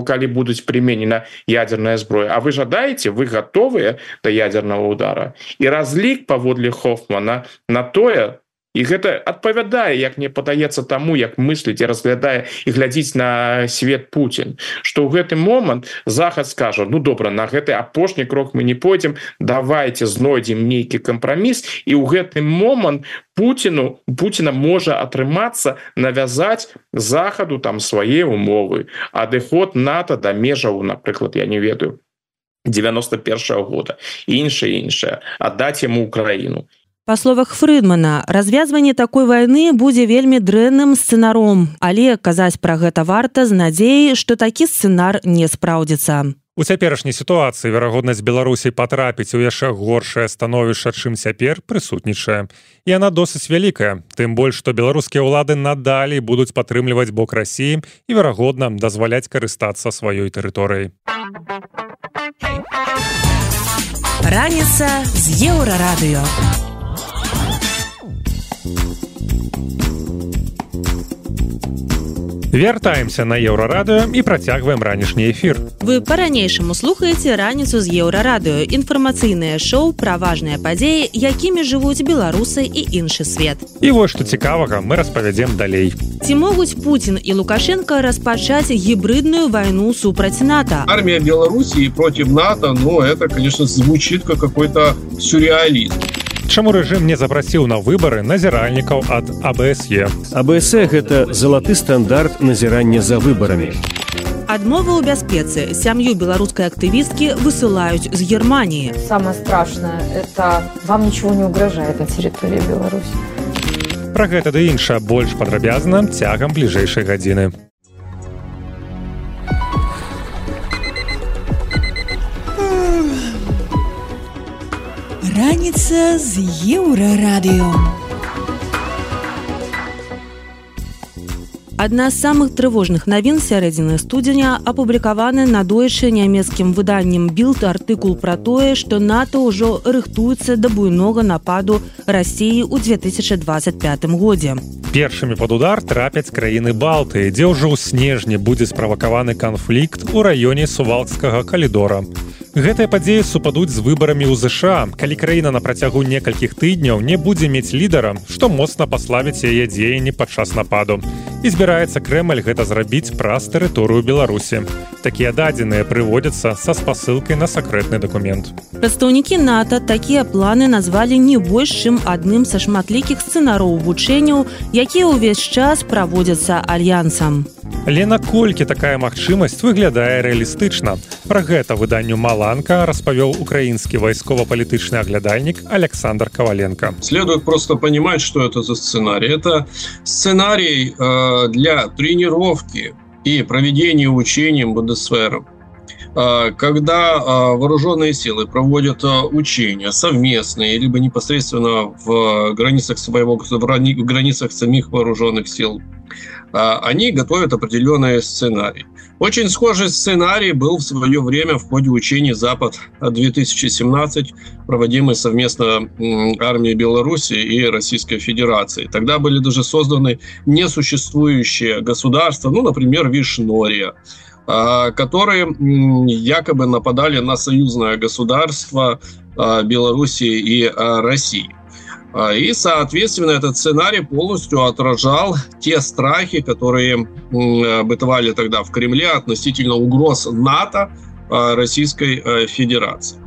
калі будуць прыменена ядерная зброя А вы жадаеце вы готовыя да ядерного удара. І разлік паводле хофмана на тое і гэта адпавядае як мне падаецца таму як мысліць і разглядае і глядзіць на свет Путін что ў гэты момант захад скажа ну добра на гэты апошні крок мы не пойдзем давайте знойдзем нейкі кампраміс і ў гэты момант Пуціну Пуціна можа атрымацца навязаць захаду там свае умовы адыход НАТО да межаў напрыклад я не ведаю 91 -го года іншае іншае аддаць яму Украіну Па словах Фрыдмана, развязванне такой вайны будзе вельмі дрэнным сцэнаром, але казаць пра гэта варта з надзеяй, што такі сцэнар не спраўдзіцца. У цяперашняй сітуацыі верагоднасць Беларусій патрапіць у яшчэ горшае становішча, чым цяпер прысутнічае. І яна досыць вялікая, тым больш, што беларускія ўлады надалей будуць падтрымліваць бок рассіі і верагодна дазваляць карыстацца сваёй тэрыторыяй. Раніца з еўрарадыё. Вяртаемся на еўрарадыё і працягваем ранішні эфір. Вы па-ранейшаму слухаеце раніцу з еўрарадыё інфармацыйнае шоу пра важныя падзеі, якімі жывуць беларусы і іншы свет. І вось што цікавага мы распавядзем далей. Ці могуць Пуін і Лукашенко распачаць гібридную вайну супраць НАТО. Армія Беларусі против НАТО, ну это, конечно, звучит как какой-то сюрреализм. Чаму рэжым не запрасіў на выбары назіральнікаў ад АБСЕ. АБСЕ гэта залаты стандарт назірання за выбарамі. Адмова ў бяспецы сям'ю беларускай актывісткі высылаюць з Германії. Самое страшное это вам ничего не угрожает на территории Беларуси. Пра гэта ды інша больш падрабязна цягам бліжэйшай гадзіны. Раніца з еўрарадыё. Адна з самых трывожных навін сярэдзіны студзеня апублікаваны надойшы нямецкім выданнем білд артыкул пра тое, што НАТО ўжо рыхтуецца да буйнога нападу рассіі ў 2025 годзе. Першымі пад удар трапяць краіны балты, дзе ўжо ў снежні будзе справакаваны канфлікт у раёне сувалкскага калідора. Гэтыя падзеі супадуць з выбарамі ў ЗША, калі краіна на працягу некалькіх тыдняў не будзе мець лідара, што моцна паславіць яе дзеянні падчас нападу. І збіраецца крэмаль гэта зрабіць праз тэрыторыю Беларусі. Такія дадзеныя прыводзяцца са спасылкай на сакрэтны дакумент. Прадстаўнікі НАТО такія планы назвалі не больш чым адным са шматлікіх сцэнароў вучэнняў, якія ўвесь час праводзяцца альянсам. Але наколькі такая магчымасць выглядае рэалістычна. Пра гэта выданню Маланка распавёў украінскі вайскова-палітычны аглядальнік Александр Коваленко. Следует просто понимать, что это за сценарий. Это сценарий э, для тренировки и проведения учений БДСФР. Э, когда э, вооруженные силы проводят э, учения совместные, либо непосредственно в границах своего в границах самих вооруженных сил, они готовят определенные сценарии. Очень схожий сценарий был в свое время в ходе учений «Запад-2017», проводимый совместно армией Беларуси и Российской Федерации. Тогда были даже созданы несуществующие государства, ну, например, Вишнория, которые якобы нападали на союзное государство Белоруссии и России. И, соответственно, этот сценарий полностью отражал те страхи, которые бытовали тогда в Кремле относительно угроз НАТО Российской Федерации.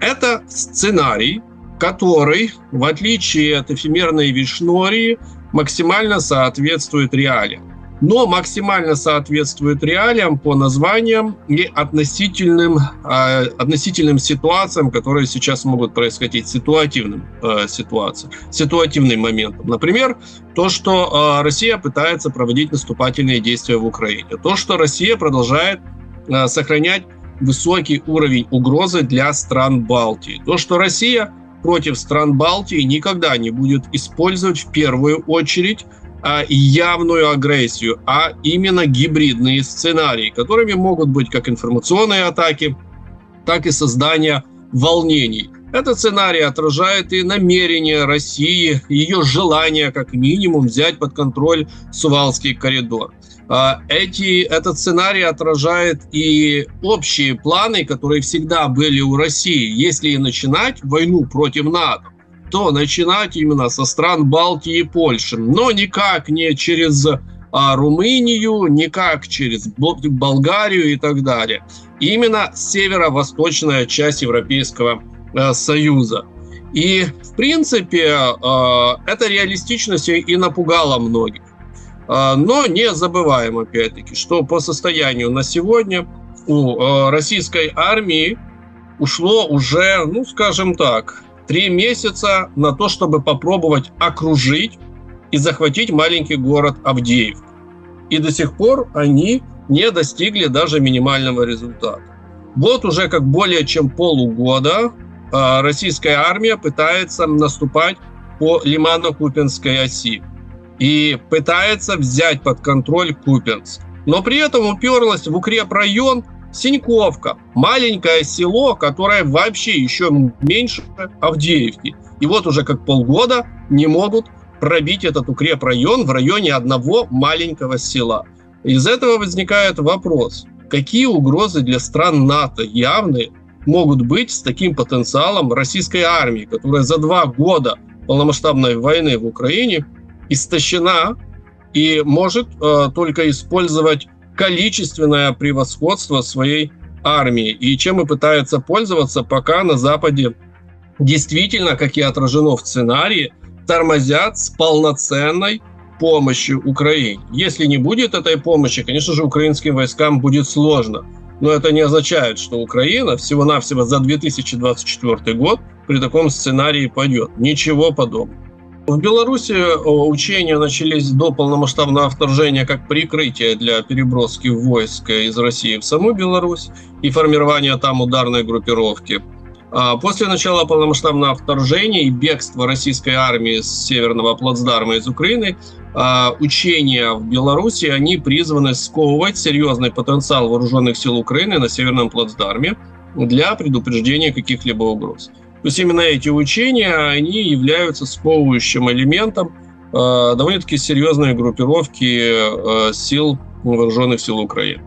Это сценарий, который, в отличие от эфемерной Вишнории, максимально соответствует реалиям но максимально соответствует реалиям по названиям и относительным, э, относительным ситуациям, которые сейчас могут происходить, ситуативным э, ситуациям, ситуативным моментом. Например, то, что э, Россия пытается проводить наступательные действия в Украине, то, что Россия продолжает э, сохранять высокий уровень угрозы для стран Балтии, то, что Россия против стран Балтии никогда не будет использовать в первую очередь явную агрессию, а именно гибридные сценарии, которыми могут быть как информационные атаки, так и создание волнений. Этот сценарий отражает и намерение России, ее желание как минимум взять под контроль Сувалский коридор. Эти, этот сценарий отражает и общие планы, которые всегда были у России. Если начинать войну против НАТО, то начинать именно со стран Балтии и Польши, но никак не через а, Румынию, никак через Болгарию и так далее. Именно северо-восточная часть Европейского э, Союза. И, в принципе, э, эта реалистичность и напугала многих. Э, но не забываем, опять-таки, что по состоянию на сегодня у э, российской армии ушло уже, ну, скажем так, три месяца на то, чтобы попробовать окружить и захватить маленький город Авдеевку. И до сих пор они не достигли даже минимального результата. Вот уже как более чем полугода а, российская армия пытается наступать по Лимано-Купинской оси и пытается взять под контроль Купинск. Но при этом уперлась в укрепрайон Синьковка, маленькое село, которое вообще еще меньше Авдеевки. И вот уже как полгода не могут пробить этот укрепрайон в районе одного маленького села. Из этого возникает вопрос, какие угрозы для стран НАТО явные могут быть с таким потенциалом российской армии, которая за два года полномасштабной войны в Украине истощена и может э, только использовать количественное превосходство своей армии. И чем и пытается пользоваться, пока на Западе действительно, как и отражено в сценарии, тормозят с полноценной помощью Украине. Если не будет этой помощи, конечно же, украинским войскам будет сложно. Но это не означает, что Украина всего-навсего за 2024 год при таком сценарии пойдет. Ничего подобного. В Беларуси учения начались до полномасштабного вторжения как прикрытие для переброски войск из России в саму Беларусь и формирования там ударной группировки. А после начала полномасштабного вторжения и бегства российской армии с северного плацдарма из Украины, а, учения в Беларуси, они призваны сковывать серьезный потенциал вооруженных сил Украины на северном плацдарме для предупреждения каких-либо угроз. То есть именно эти учения, они являются сковывающим элементом а, довольно-таки серьезной группировки сил вооруженных сил Украины.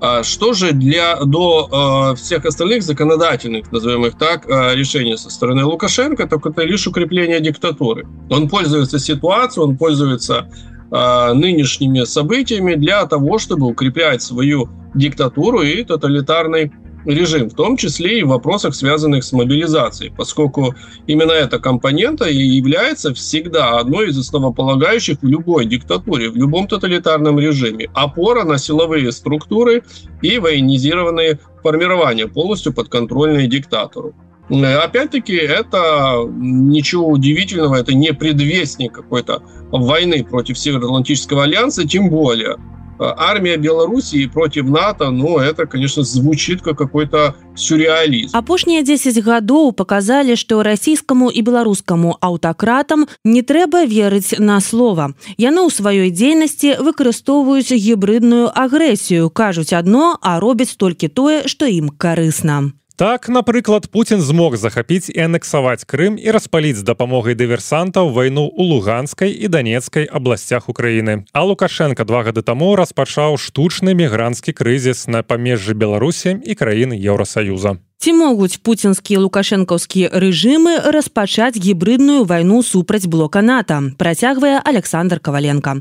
А что же для до э, всех остальных законодательных, назовем их так, э, решений со стороны Лукашенко, так это лишь укрепление диктатуры. Он пользуется ситуацией, он пользуется э, нынешними событиями для того, чтобы укреплять свою диктатуру и тоталитарный режим, в том числе и в вопросах, связанных с мобилизацией, поскольку именно эта компонента и является всегда одной из основополагающих в любой диктатуре, в любом тоталитарном режиме. Опора на силовые структуры и военизированные формирования, полностью подконтрольные диктатору. Опять-таки, это ничего удивительного, это не предвестник какой-то войны против Североатлантического альянса, тем более – армия Белоруссии против НАТО, ну, это, конечно, звучит как какой-то сюрреализм. Апошнія 10 гадоў показалі, што расійскаму і беларускаму аўтакратам не трэба верыць на слова. Яны ў сваёй дзейнасці выкарыстоўваюць гібридную агрэсію, кажуць адно, а робяць толькі тое, што ім карысна. Так, напрыклад, Пуін змог захапіць і анексаваць Крым і распаліць з дапамогай дыверсантаў вайну ў луганскай і данецкай абласцях Украіны. А Лукашенко два гады таму распачаў штучны мігранцкі крызіс на памежжы Беларусі і краіны Еўросаюза. Ці могуць пуцінскія лукашэнкаўскія рэжымы распачаць гібридную вайну супраць блока НАТО, працягвае Александр Каваленко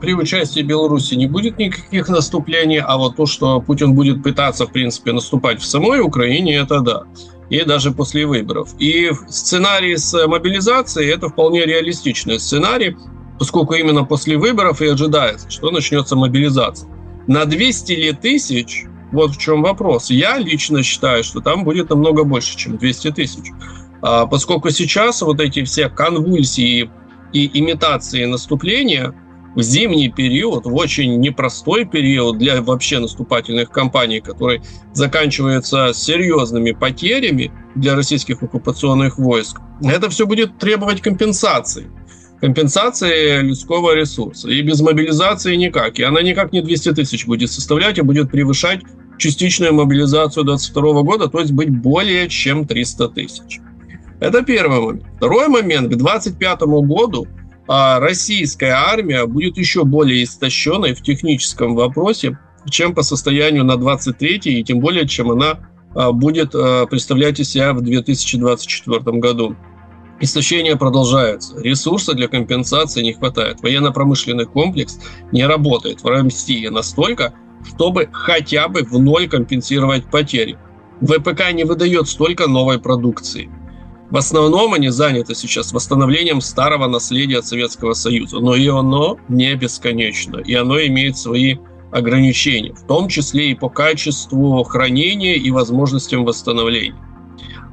при участии Беларуси не будет никаких наступлений, а вот то, что Путин будет пытаться, в принципе, наступать в самой Украине, это да. И даже после выборов. И сценарий с мобилизацией – это вполне реалистичный сценарий, поскольку именно после выборов и ожидается, что начнется мобилизация. На 200 ли тысяч, вот в чем вопрос. Я лично считаю, что там будет намного больше, чем 200 тысяч. А поскольку сейчас вот эти все конвульсии и имитации наступления – в зимний период, в очень непростой период для вообще наступательных кампаний, который заканчивается серьезными потерями для российских оккупационных войск, это все будет требовать компенсации. Компенсации людского ресурса. И без мобилизации никак. И она никак не 200 тысяч будет составлять, а будет превышать частичную мобилизацию 2022 года, то есть быть более чем 300 тысяч. Это первый момент. Второй момент. К 2025 году российская армия будет еще более истощенной в техническом вопросе, чем по состоянию на 23 и тем более, чем она а, будет а, представлять из себя в 2024 году. Истощение продолжается. Ресурса для компенсации не хватает. Военно-промышленный комплекс не работает в России настолько, чтобы хотя бы в ноль компенсировать потери. ВПК не выдает столько новой продукции. В основном они заняты сейчас восстановлением старого наследия от Советского Союза, но и оно не бесконечно, и оно имеет свои ограничения, в том числе и по качеству хранения и возможностям восстановления.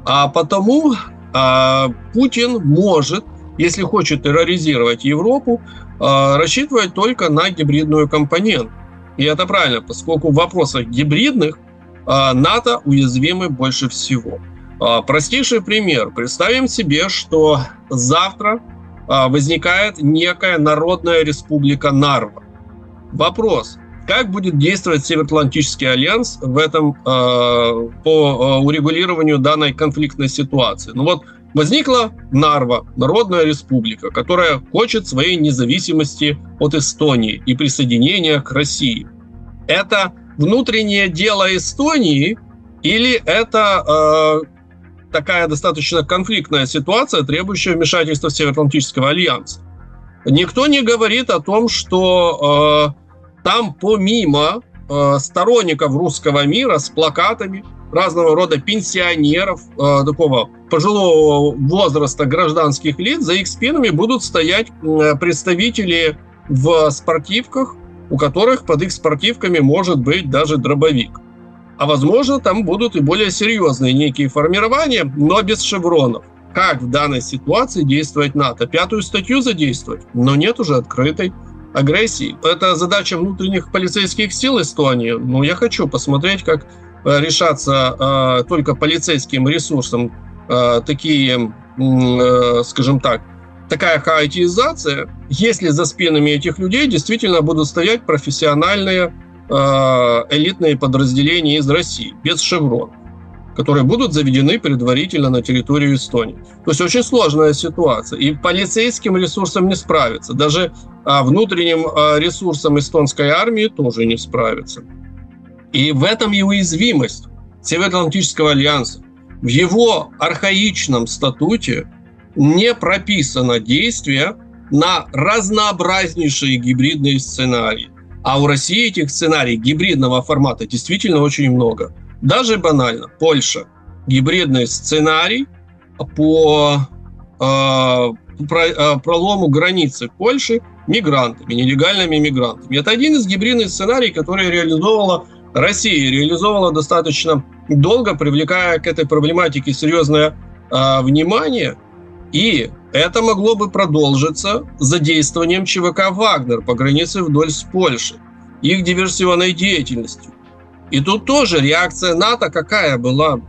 А потому а, Путин может, если хочет терроризировать Европу, а, рассчитывать только на гибридную компоненту. И это правильно, поскольку в вопросах гибридных а, НАТО уязвимы больше всего. А, простейший пример. Представим себе, что завтра а, возникает некая народная республика Нарва. Вопрос, как будет действовать Североатлантический альянс в этом по урегулированию данной конфликтной ситуации? Ну вот возникла Нарва, Народная Республика, которая хочет своей независимости от Эстонии и присоединения к России. Это внутреннее дело Эстонии или это э, такая достаточно конфликтная ситуация, требующая вмешательства Североатлантического альянса? Никто не говорит о том, что э, там помимо э, сторонников русского мира с плакатами разного рода пенсионеров, э, такого пожилого возраста гражданских лиц, за их спинами будут стоять э, представители в спортивках, у которых под их спортивками может быть даже дробовик. А возможно, там будут и более серьезные некие формирования, но без шевронов. Как в данной ситуации действовать НАТО? Пятую статью задействовать? Но нет уже открытой агрессии. Это задача внутренних полицейских сил Эстонии. Ну, я хочу посмотреть, как э, решаться э, только полицейским ресурсом э, такие, э, скажем так, такая хаотизация, если за спинами этих людей действительно будут стоять профессиональные элитные подразделения из России, без шеврон, которые будут заведены предварительно на территорию Эстонии. То есть очень сложная ситуация. И полицейским ресурсом не справиться. Даже э, внутренним э, ресурсом эстонской армии тоже не справиться. И в этом и уязвимость Североатлантического альянса. В его архаичном статуте не прописано действие на разнообразнейшие гибридные сценарии. А у России этих сценариев гибридного формата действительно очень много. Даже банально, Польша. Гибридный сценарий по э, э, пролому границы Польши мигрантами, нелегальными мигрантами. Это один из гибридных сценариев, который реализовала Россия, реализовала достаточно долго, привлекая к этой проблематике серьезное э, внимание – и это могло бы продолжиться задействованием ЧВК «Вагнер» по границе вдоль с Польшей, их диверсионной деятельностью. И тут тоже реакция НАТО какая была?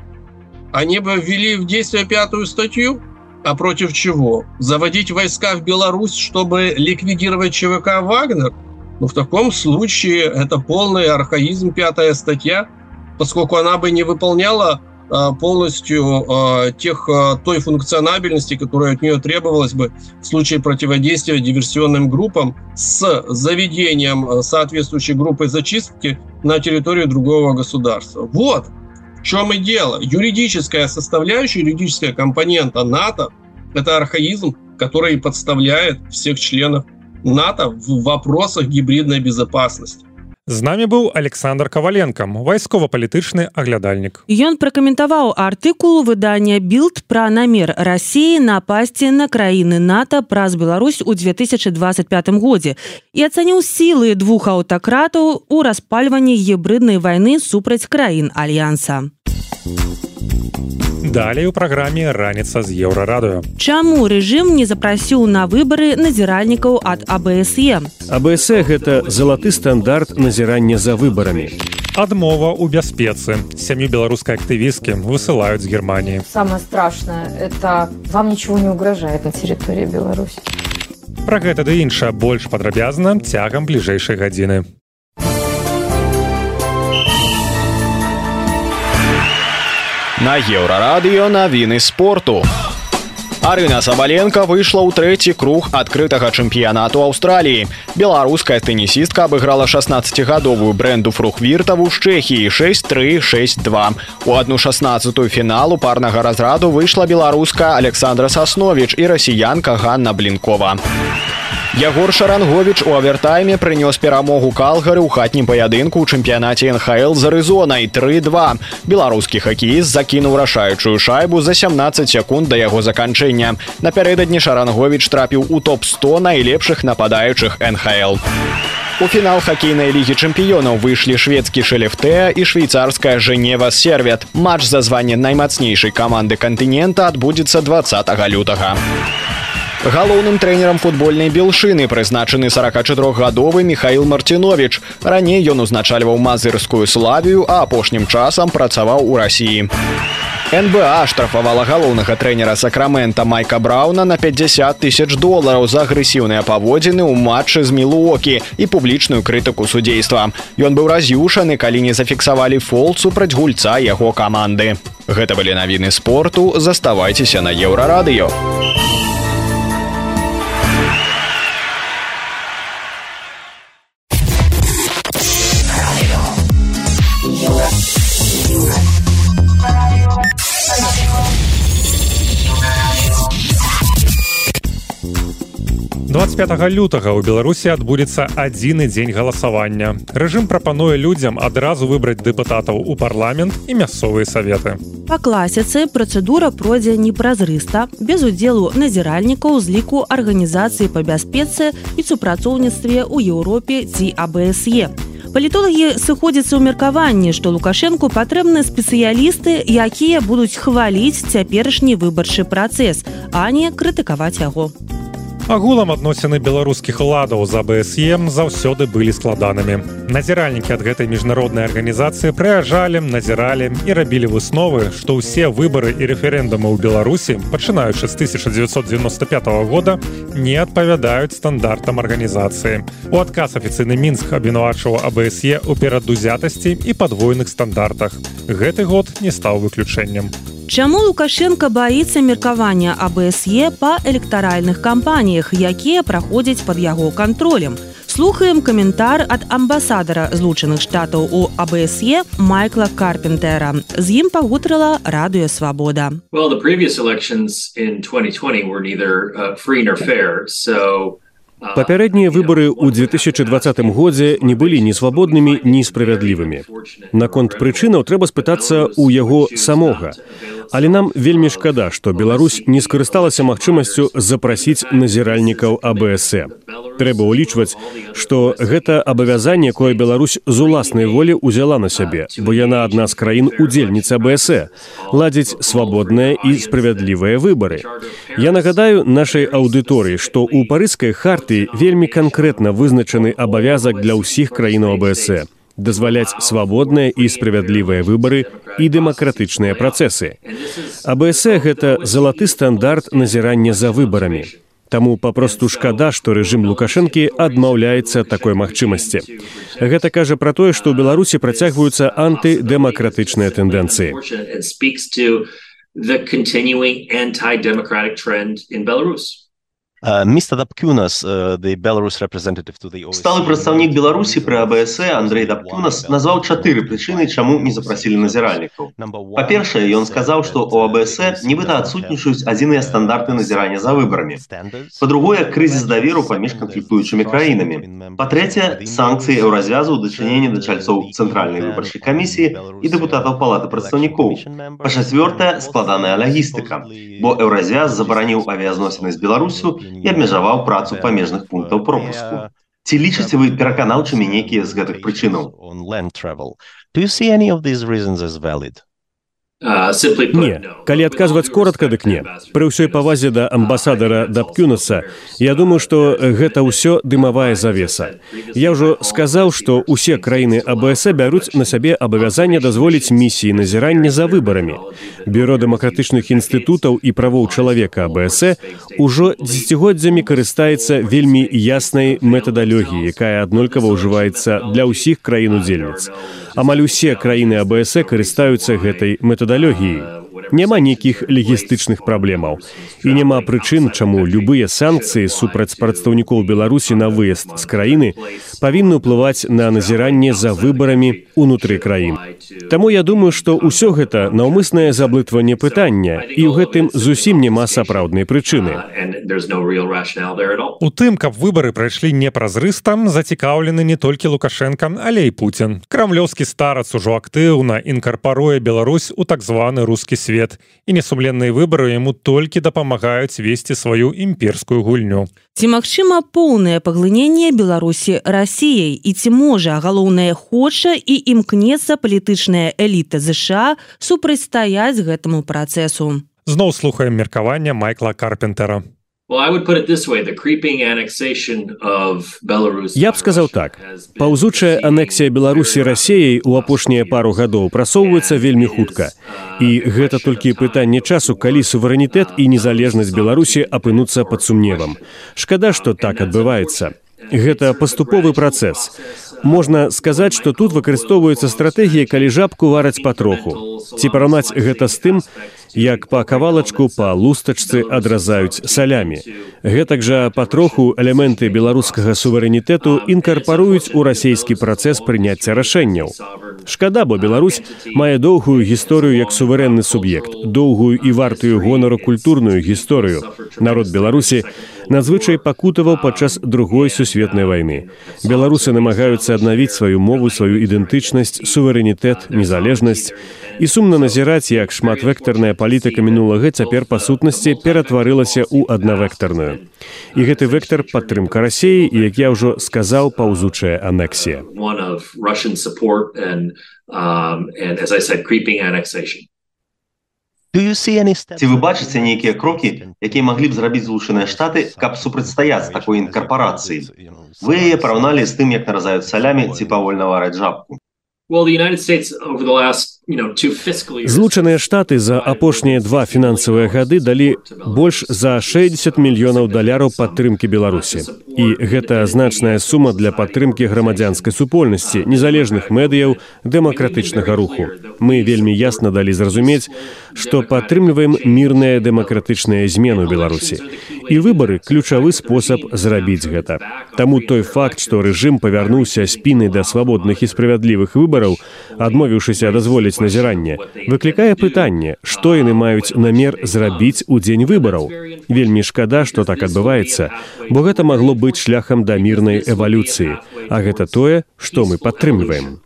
Они бы ввели в действие пятую статью, а против чего? Заводить войска в Беларусь, чтобы ликвидировать ЧВК «Вагнер»? Ну, в таком случае это полный архаизм, пятая статья, поскольку она бы не выполняла полностью а, тех, а, той функционабельности, которая от нее требовалась бы в случае противодействия диверсионным группам с заведением соответствующей группы зачистки на территорию другого государства. Вот в чем и дело. Юридическая составляющая, юридическая компонента НАТО – это архаизм, который подставляет всех членов НАТО в вопросах гибридной безопасности. З намі быў Александр каваленкам вайскова-палітычны аглядальнік. Ён пракаментаваў артыкул выдання билд пра намер рассіі напасці на краіны НАТО праз Беларусь у 2025 годзе і ацаніў сілы двух аўтакратаў у распальванні гібриднай вайны супраць краін альянса Далей у праграме раніца з еўрарадыё. Чаму рэжым не запрасіў на выбары назіральнікаў ад АБСЕ? АБС гэта залаты стандарт назірання за выбарамі. Адмова ў бяспецы. Сям'ю беларускай актывісткі высылаюць з Германії. Самое страшное это вам ничего не угрожает на территории Беларуси. Пра гэта ды іншае больш падрабязна цягам бліжэйшай гадзіны. На еўрарадыё навіны спорту. Арына Сабаленко выйшла ў трэці круг адкрытага чэмпіянату Аўстраліі. Беларуская тэнісістка абыграла 16гадовую бренду фрухвіртаву з Чэхіі 6362. У одну 16 фіналу парнага разраду выйшла беларуска Александра Сасновіч і расіянка Ганна Блінкова. Ягор Шарангович у авертайме прынёс перамогу калгары ў хатнім паядынку ў чэмпіянаце НХл з арызонай 3-2. Беларускі хакеіст закінуў рашаючую шайбу за 17 секунд да яго заканчэння. Напярэдадні Шарангович трапіў у топ-100 найлепшых нападаючых НХл. У фінал хакейнай лігі чэмпіёнаў выйшлі шведскі шэлефтэа і швейцарская жэнева сервет. Матч за званне наймацнейшай каманды кантынента адбудзецца 20 лютага. Галоўным трэнерам футбольнай белшыны прызначаны 44гадовы Михаил Марцінович. Раней ён узначальваў мазырскую славію, а апошнім часам працаваў у рассіі. НБА штрафавала галоўнага трэнера сакрамента майка брауна на 50 тысяч долараў за агрэсіўныя паводзіны ў матчы з мілуокі і публічную крытыку судзейства ён быў раз'юшаны калі не зафіксавалі фол супраць гульца яго каманды гэта былі навіны спорту заставайцеся на еўрарадыё 25 лютага ў беларусі адбудзецца адзіны дзень галасавання. Рэжым прапануе людзям адразу выбраць дэпутатаў у парламент і мясцовыя саветы. Па класіцы працэдура пройдзе непразрыста без удзелу назіральнікаў з ліку арганізацыі па бяспецы і супрацоўніцтве ў еўропе ці абсе палітолагі сыходзяцца ў меркаванні што лукашэнку патрэбны спецыялісты якія будуць хваліць цяперашні выбарчы працэс а не крытыкаваць яго. у агулам адносіны беларускіх уладаў за бсем заўсёды былі складанымі. Назіральнікі ад гэтай міжнароднай арганізацыі прыязджалі назіралі і рабілі высновы што ўсе выбары і рэферэндумы ў беларусі пачынаючы з 1995 года не адпавядаюць стандартам арганізацыі. У адказ афіцыйны мінск абвінавачваў абсе у перадузятасці і падвойных стандартах. Гэты год не стаў выключэннем. у Чаму Лукашенко баіцца меркавання АБСЕ па электаральных кампаніях, якія праходзяць пад яго кантролем. Слухаем каментар ад амбасадара злучаных штатаў у АБСЕ Майкла Карпентера. З ім пагутрыла радыё свабода. Well, the previous elections in 2020 were neither uh, free nor fair. So Папярэднія выбары ў 2020 годзе не былі ні свабоднымі, ні справядлівымі. Наконт прычынаў трэба спытацца ў яго самога. Але нам вельмі шкада, што Беларусь не скарысталася магчымасцю запрасіць назіральнікаў АБС. Трэба ўлічваць, што гэта абавязанне, якое Беларусь з уласнай волі ўзяла на сябе, бо яна адна з краін удзельніц АБС, ладзіць свабодныя і справядлівыя выбары. Я нагадаю нашай аўдыторыі, што ў парыскай харты вельмі канкрэтна вызначаны абавязак для ўсіх краінаў абС дазваляць свабодныя і справядлівыя выбары і дэмакратычныя працэсы. АБС гэта залаты стандарт назірання за выбарамі. Таму папросту шкада, што рэжым лукашэнкі адмаўляецца такой магчымасці. Гэта кажа пра тое, што ў Беларусі працягваюцца антыдэмакратычныя тэндэнцыі. The continuing anti-democratic trend in Belarus. Містер Дапкюнас, Беларус Сталы прадстаўнік Беларусі пры АБС Андрей Дапкюнас назваў чатыры прычыны, чаму не запрасілі назіральнікаў. Па-першае, ён сказаў, што у АБС нібыта адсутнічаюць адзіныя стандарты назірання за выбарамі. Па-другое, крызіс даверу паміж канфліктуючымі краінамі. Па-трэцяе, санкцыі еўразвязу ў дачыненні да чальцоў цэнтральнай выбарчай камісіі і дэпутатаў палаты прадстаўнікоў. Па-чацвёртае, складаная лагістыка, бо еўразвяз забараніў авіязносіны з Беларусю і абмежаваў працу памежных пунктаў пропуску. Ці лічыце вы пераканаўчымі нейкія з гэтых прычынаў? Не, калі адказваць коротко дык не. Пры ўсёй павазе да амбасадара Дапкюнаса, я думаю, што гэта ўсё дымавая завеса. Я ўжо сказаў, што ўсе краіны АБС бяруць на сябе абавязанне дазволіць місіі назірання за выбарамі. Бюро дэмакратычных інстытутаў і правоў чалавека АБС ужо дзесяцігоддзямі карыстаецца вельмі яснай метадалогіі, якая аднолькава ўжываецца для ўсіх краін удзельніц. Амаль усе краіны АБС карыстаюцца гэтай метадалогіяй. Няма нейкіх легістычных праблемаў. І няма прычын чаму любыя санкцыі супраць прадстаўнікоў беларусі на выезд з краіны павінны ўплываць на назіранне за выбарамі унутры краін. Таму я думаю што ўсё гэта наўмыснае заблытванне пытання і ў гэтым зусім няма сапраўднай прычыны. У тым каб выбары прайшлі непразрыстам зацікаўлены не толькі лукашенко але і Путін. Крамлёўскі старац ужо актыўна інкарпаруе Беларусь у так званы рускі свет і несумленныя выбары яму толькі дапамагаюць весці сваю імперскую гульню. Ці магчыма поўнае паглыненне беларусі расіяй? І ці можа галоўнае хоча і імкнецца палітычная эліта ЗША супрацьстаяць гэтаму працэсу? Зноў слухаем меркавання майкла карпентера Я б сказаў так. паўзучая анексія беларусі рассеяй у апошнія пару гадоў прасоўваецца вельмі хутка. і гэта толькі пытанне часу калі суверэнітэт і незалежнасць беларусі апынуцца пад сумневам. Шкада што так адбываецца. гэта паступовы працэс. Можна сказаць што тут выкарыстоўваецца стратэгія калі жабку вараць патроху. Ці параўнаць гэта з тым як па кавалачку па лустачцы адразаюць салямі. Гэтак жа патроху элементы беларускага суверэнітэту інкарпаруюць у расійскі працэс прыняцця рашэнняў. Шкада, бо Беларусь мае доўгую гісторыю як суверэнны суб'ект, доўгую і вартую гонару культурную гісторыю. Народ Беларусі надзвычай пакутаваў падчас другой сусветнай вайны. Беларусы намагаюцца аднавіць сваю мову, сваю ідэнтычнасць, суверэнітэт, незалежнасць і сумна назіраць, як шматвектарная палітыка мінулага цяпер па сутнасці ператварылася ў аднавектарную. І гэты вектор падтрымка рассеі, як я ўжо сказаў паўзучая анексія. Ці вы бачыце нейкія крокі, якія маглі б зрабіць злучаныя штаты, каб супрацьстаяць такой інкарпорацыі? Вы яе параўналі з тым, як наразаюць салямі ці павольна вараць жабку. Злучаныя штаты за апошнія два фінансавыя гады далі больш за 60 мільёнаў даляраў падтрымкі Беларусі. І гэта значная сума для падтрымкі грамадзянскай супольнасці, незалежных медыяў дэмакратычнага руху. Мы вельмі ясна далі зразумець, што падтрымліваем мірныя дэмакратычныя змены ў Беларусі. І выбары ключавы спосаб зрабіць гэта. Таму той факт, што рэжым павярнуўся спіны да свабодных і справядлівых выбараў, выбараў, адмовіўшыся дазволіць назіранне, выклікае пытанне, што яны маюць намер зрабіць у дзень выбараў. Вельмі шкада, што так адбываецца, бо гэта магло быць шляхам да мірнай эвалюцыі, а гэта тое, што мы падтрымліваем.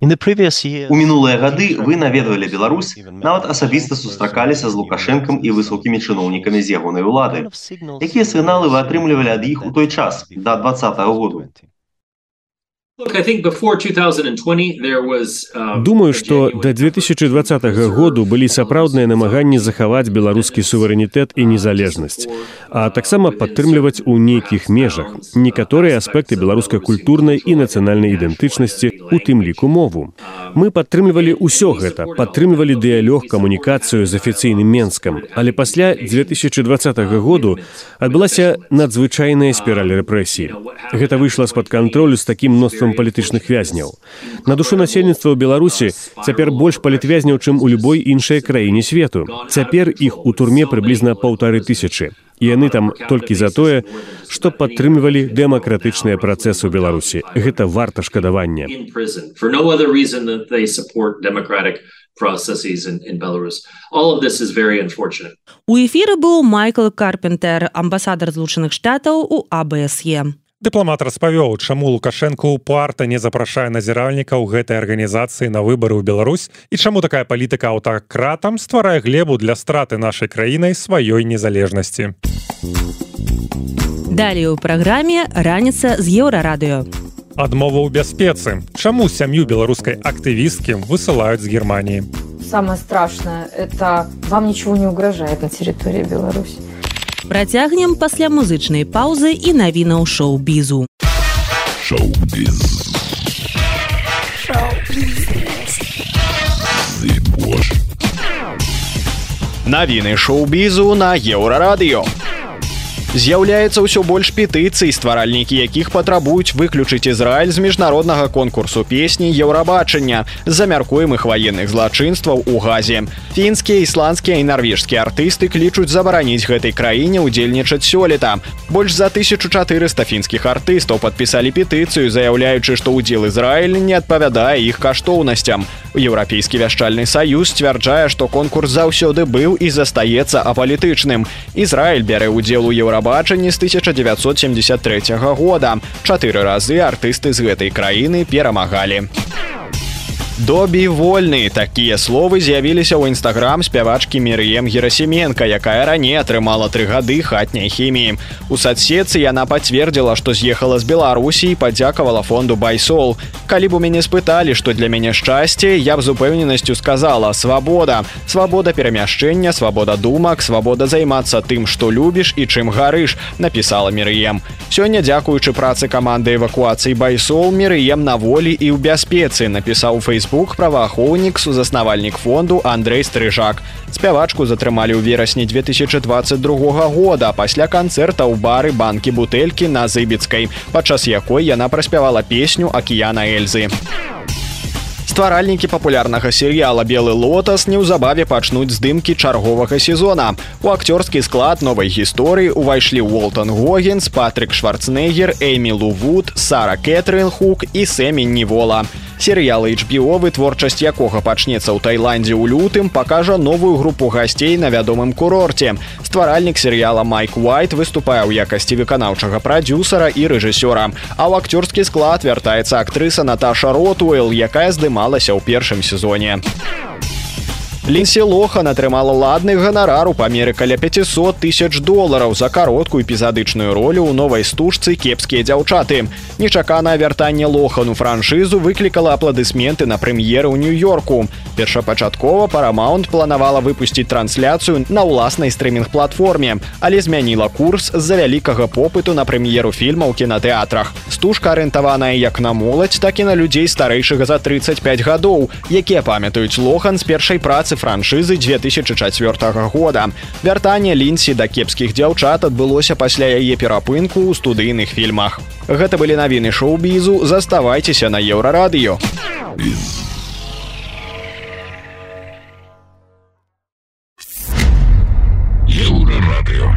У мінулыя гады вы наведвалі Беларусь, нават асабіста сустракаліся з лукашэнкам і высокімі чыноўнікамі з ягонай улады. Якія сігналы вы атрымлівалі ад іх у той час да два -го году? Um, Думаю, што да 2020 году былі сапраўдныя намаганні захаваць беларускі суверэнітэт і незалежнасць, а таксама падтрымліваць у нейкіх межах некаторыя аспекты беларускай культурнай і нацыянальнай ідэнтычнасці, у тым ліку мову. Мы падтрымлівалі ўсё гэта, падтрымлівалі дыялёг камунікацыю з афіцыйным менскам, але пасля 2020 году адбылася надзвычайная спіраль рэпрэсій. Гэта выйшла з-пад кантролю з такім мноствам колькасцам палітычных вязняў. На душу насельніцтва ў Беларусі цяпер больш палітвязняў, чым у любой іншай краіне свету. Цяпер іх у турме прыблізна паўтары тысячы. І яны там толькі за тое, што падтрымлівалі дэмакратычныя працэсы ў Беларусі. Гэта варта шкадавання. У эфіры быў Майкл Карпентер, амбасадар злучаных штатаў у АБСЕ дыпламат распавёў чаму лукашенко упарта не запрашае назіральнікаў гэтай арганізацыі на выбары ў Беларусь і чаму такая палітыка аўтакратам стварае глебу для страты нашай краінай сваёй незалежнасці. Далее у праграме раніца з еўрарадыё. Адмова ў бяспецы. Чаму сям'ю беларускай актывісткі высылаюць з германії самое страшное это вам ничего не угрожает на территории беларуси Працягнем пасля музычнай паўзы і навінаў шоу-бізу. Навіны шоу-бізу на еўрарадыё. З'яўляецца ўсё больш петыцый, стваральнікі якіх патрабуюць выключыць Ізраіль з міжнароднага конкурсу песні еўрабачання з-за мяркуемых ваенных злачынстваў у газе. Фінскія, ісландскія і нарвежскія артысты клічуць забараніць гэтай краіне ўдзельнічаць сёлета. Больш за 1400 фінскіх артыстаў падпісалі петыцыю, заяўляючы, што ўдзел Ізраіль не адпавядае іх каштоўнасцям. Еўрапейскі вяшчальны саюз сцвярджае, што конкурс заўсёды быў і застаецца апалітычным. Ізраіль бярэ ўдзел у еўрабачанні з 1973 года. Чатыры разы артысты з гэтай краіны перамагалі. Добі вольны такія словы з'явіліся ў нстаграм спявачкі Мерыем Герасіменко, якая раней атрымала тры гады хатняй хіміі. У садсетцы яна пацвердзіла, што з'ехала з Беларусі падзякавала фонду байсол. Калі б у мяне спыталі, што для мяне шчасце, я б з упэўненасцю сказала свабода, свабода перамяшчэння, свабода думак, свабода займацца тым, што любіш і чым гарыш, напісала Мерыем. Сёння дзякуючы працы каманды эвакуацыі байсол Мерыем на волі і ў бяспецы напісаў фейсбук фейсбук праваахоўнік сузаснавальнік фонду Андрей стрыжак. Спявачку затрымалі ў верасні 2022 года пасля канцэрта ў бары банкі бутэлькі на зыбіцкай падчас якой яна праспявала песню акіяна эльзы стваральнікі папулярнага серыяла белы лотас неўзабаве пачнуць здымкі чарговага сезона. У акцёрскі склад новай гісторыі увайшлі уолтон гогенс патрик шварцнегер эймі лувуд сара кэтрын хук і сэмі невола серыял HBO вытворчасць якога пачнецца ў Тайландзе ў лютым пакажа новую групу гасцей на вядомым курорце. Стваральнік серыяла Майк Уайт выступае ў якасці выканаўчага прадюсара і рэжысёра. А ў акцёрскі склад вяртаецца актрыса Наташа ротуэл якая здымалася ў першым сезоне Лінсі Лохан атрымала ладны ганарар у памеры каля 500 тысяч долараў за кароткую эпізадычную ролю ў новай стужцы кепскія дзяўчаты. Нечаканае вяртанне лохану франшызу выклікала апладысменты на прэм'еры ў нью-йорку. Першапачаткова парамаунт планавала выпусціць трансляцыю на ўласнай стрымінг-платформе, але змяніла курс з-за вялікага попыту на прэм'еру фільма ў кінатэатрах. Стужка арыентаваная як на моладзь, так і на людзей старэйшага за 35 гадоў, якія памятаюць лохан з першай працы франшызы 2004 года. Вяртанне лінсі да кепскіх дзяўчат адбылося пасля яе перапынку ў студыйных фільмах. Гэта былі навіны шоу-бізу, заставайцеся на еўрарадыё. Еўрарадыё.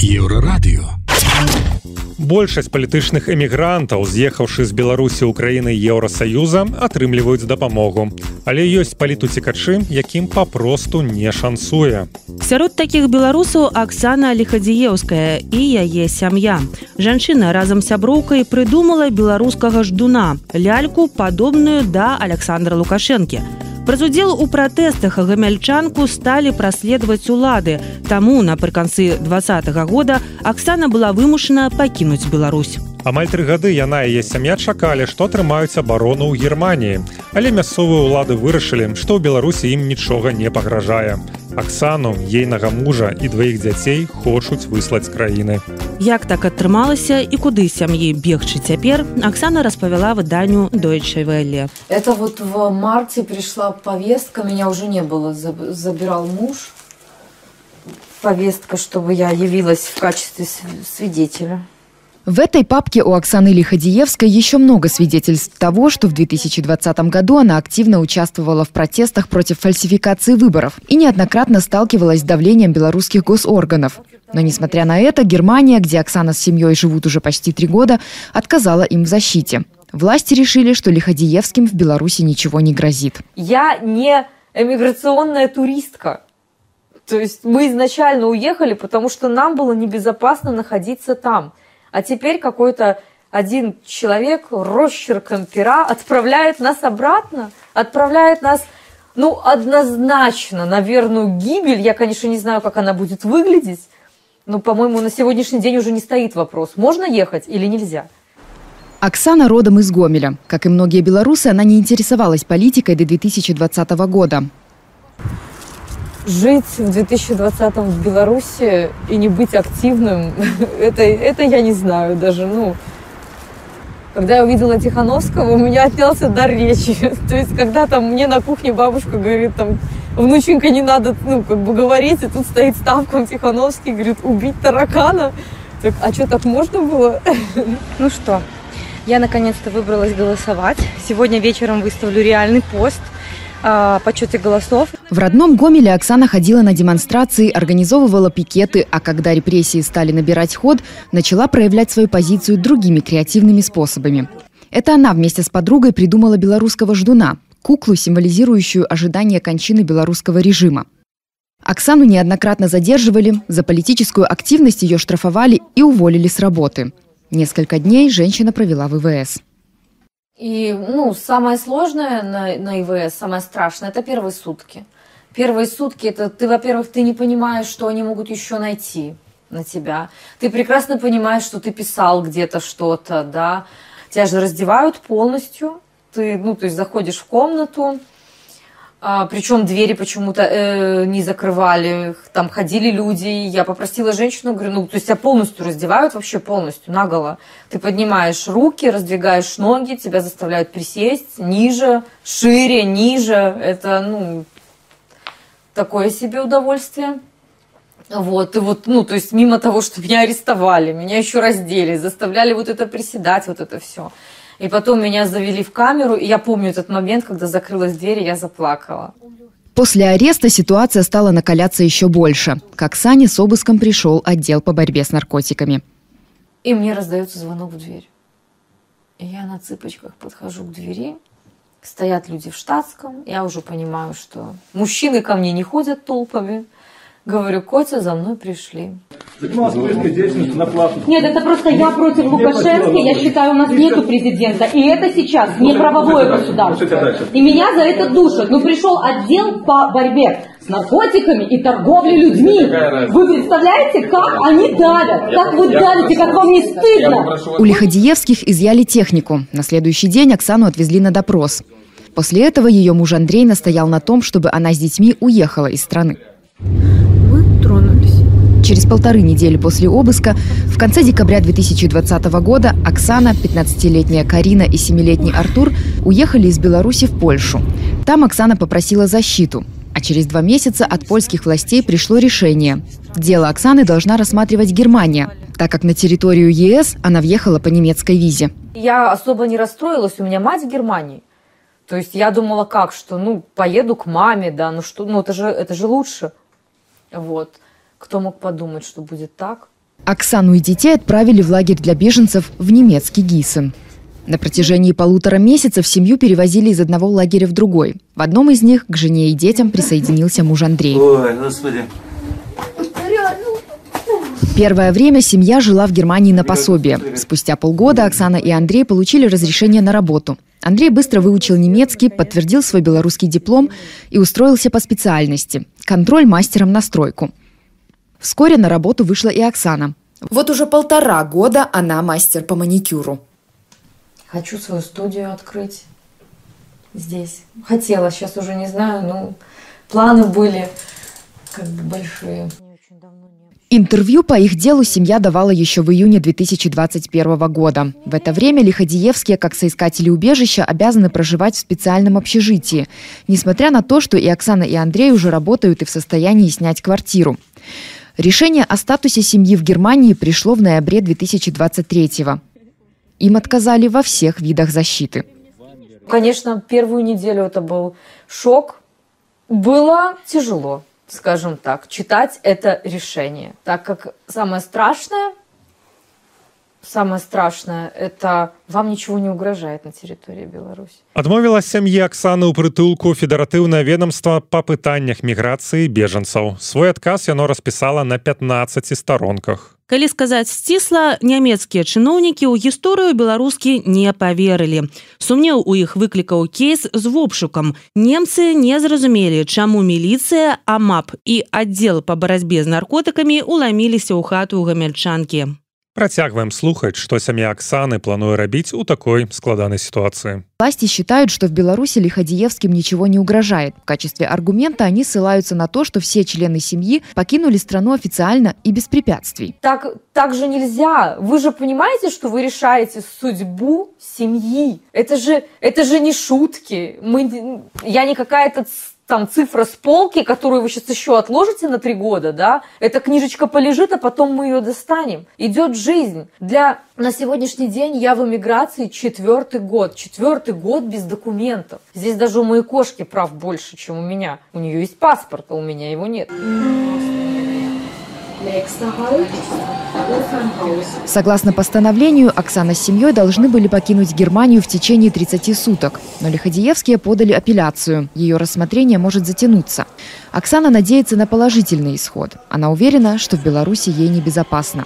Еўрарадыё. Большасць палітычных эмігрантаў, з'ехаўшы з Беларусі ўкраіны Еўросаюза, атрымліваюць дапамогу. Але ёсць палітуцікачы, якім папросту не шансуе. Сярод такіх беларусаў Аксана Лехадзееўская і яе сям'я. Жанчына разам сяброўкай прыдумала беларускага ждуна, ляльку, падобную да Александра Лукашэнкі. Праз удзел у пратэстах гамяльчанку сталі праследаваць улады. Таму напрыканцы два -го года Аксана была вымушана пакінуць Беларусь. Амаль тры гады яна і яе сям'я чакалі, што атрымаюць абарону ў Геррманіі. Але мясцовыя ўлады вырашылі, што ў Беларусі ім нічога не пагражае. Аксану, ейнага мужа і дваіх дзяцей хочуць выслаць краіны. Як так атрымалася і куды сям'і бегчы цяпер, Аксана распавяла выданню Дойчай Вэлле. Это вот в марте пришла повестка, меня уже не было, забирал муж. Повестка, чтобы я явилась в качестве свидетеля. В этой папке у Оксаны Лиходиевской еще много свидетельств того, что в 2020 году она активно участвовала в протестах против фальсификации выборов и неоднократно сталкивалась с давлением белорусских госорганов. Но несмотря на это, Германия, где Оксана с семьей живут уже почти три года, отказала им в защите. Власти решили, что Лиходиевским в Беларуси ничего не грозит. Я не эмиграционная туристка. То есть мы изначально уехали, потому что нам было небезопасно находиться там – а теперь какой-то один человек росчерком пера отправляет нас обратно, отправляет нас, ну, однозначно на гибель. Я, конечно, не знаю, как она будет выглядеть, но, по-моему, на сегодняшний день уже не стоит вопрос, можно ехать или нельзя. Оксана родом из Гомеля. Как и многие белорусы, она не интересовалась политикой до 2020 года жить в 2020 в Беларуси и не быть активным, это, это я не знаю даже, ну, когда я увидела Тихановского, у меня отнялся дар речи. То есть, когда там мне на кухне бабушка говорит, там, внученька, не надо, ну, как бы говорить, и тут стоит ставком Тихановский, говорит, убить таракана. Так, а что, так можно было? Ну что, я наконец-то выбралась голосовать. Сегодня вечером выставлю реальный пост о подсчете голосов. В родном Гомеле Оксана ходила на демонстрации, организовывала пикеты, а когда репрессии стали набирать ход, начала проявлять свою позицию другими креативными способами. Это она вместе с подругой придумала белорусского ждуна – куклу, символизирующую ожидание кончины белорусского режима. Оксану неоднократно задерживали, за политическую активность ее штрафовали и уволили с работы. Несколько дней женщина провела в ИВС. И, ну, самое сложное на, на ИВС, самое страшное, это первые сутки. Первые сутки, это ты, во-первых, ты не понимаешь, что они могут еще найти на тебя. Ты прекрасно понимаешь, что ты писал где-то что-то, да. Тебя же раздевают полностью. Ты, ну, то есть заходишь в комнату, а, причем двери почему-то э, не закрывали, там ходили люди. Я попросила женщину, говорю, ну, то есть тебя полностью раздевают, вообще полностью, наголо. Ты поднимаешь руки, раздвигаешь ноги, тебя заставляют присесть ниже, шире, ниже. Это, ну, такое себе удовольствие. Вот, и вот, ну, то есть мимо того, что меня арестовали, меня еще раздели, заставляли вот это приседать, вот это все. И потом меня завели в камеру, и я помню этот момент, когда закрылась дверь, и я заплакала. После ареста ситуация стала накаляться еще больше. К Оксане с обыском пришел отдел по борьбе с наркотиками. И мне раздается звонок в дверь. И я на цыпочках подхожу к двери. Стоят люди в штатском. Я уже понимаю, что мужчины ко мне не ходят толпами. Говорю, Котя, за мной пришли. Нет, это просто я против Лукашенко. Я считаю, у нас нету президента. И это сейчас не правовое государство. И меня за это душат. Ну, пришел отдел по борьбе с наркотиками и торговлей людьми. Вы представляете, как они давят? Как вы давите, как вам не стыдно? У Лиходиевских изъяли технику. На следующий день Оксану отвезли на допрос. После этого ее муж Андрей настоял на том, чтобы она с детьми уехала из страны. Через полторы недели после обыска, в конце декабря 2020 года, Оксана, 15-летняя Карина и 7-летний Артур уехали из Беларуси в Польшу. Там Оксана попросила защиту, а через два месяца от польских властей пришло решение. Дело Оксаны должна рассматривать Германия, так как на территорию ЕС она въехала по немецкой визе. Я особо не расстроилась, у меня мать в Германии. То есть я думала, как, что, ну, поеду к маме, да, ну что, ну это же, это же лучше. Вот. Кто мог подумать, что будет так? Оксану и детей отправили в лагерь для беженцев в немецкий Гиссен. На протяжении полутора месяцев семью перевозили из одного лагеря в другой. В одном из них к жене и детям присоединился муж Андрей. Ой, господи. Первое время семья жила в Германии на пособие. Спустя полгода Оксана и Андрей получили разрешение на работу. Андрей быстро выучил немецкий, подтвердил свой белорусский диплом и устроился по специальности – контроль мастером на стройку. Вскоре на работу вышла и Оксана. Вот уже полтора года она мастер по маникюру. Хочу свою студию открыть здесь. Хотела, сейчас уже не знаю, но планы были как бы большие. Интервью по их делу семья давала еще в июне 2021 года. В это время Лиходиевские, как соискатели убежища, обязаны проживать в специальном общежитии, несмотря на то, что и Оксана, и Андрей уже работают и в состоянии снять квартиру. Решение о статусе семьи в Германии пришло в ноябре 2023 -го. Им отказали во всех видах защиты. Конечно, первую неделю это был шок. Было тяжело скажем так, читать это решение, так как самое страшное, самое страшное, это вам ничего не угрожает на территории Беларуси. Адмовіла сям'і Аксаны ў прытулку федэратыўнае ведомства па пытаннях міграцыі бежанцаў. Свой адказ яно распісала на 15 старонках. Калі сказаць сцісла, нямецкія чыноўнікі ў гісторыю беларускі не паверылі. Сумнеў у іх выклікаў кейс з вопшукам. Немцы не зразумелі, чаму міліцыя, амап і аддзел па барацьбе з наркотыкамі уламіліся ў хату гамяльчанкі. Працягваем слухаць, што сям'я Аксаны плануе рабіць у такой складанай ситуации. Власти считают, что в Беларуси Лиходиевским ничего не угрожает. В качестве аргумента они ссылаются на то, что все члены семьи покинули страну официально и без препятствий. Так, так же нельзя. Вы же понимаете, что вы решаете судьбу семьи. Это же, это же не шутки. Мы, я не какая-то там цифра с полки, которую вы сейчас еще отложите на три года, да, эта книжечка полежит, а потом мы ее достанем. Идет жизнь. Для на сегодняшний день я в эмиграции четвертый год. Четвертый год без документов. Здесь даже у моей кошки прав больше, чем у меня. У нее есть паспорт, а у меня его нет. Согласно постановлению, Оксана с семьей должны были покинуть Германию в течение 30 суток. Но Лиходиевские подали апелляцию. Ее рассмотрение может затянуться. Оксана надеется на положительный исход. Она уверена, что в Беларуси ей небезопасно.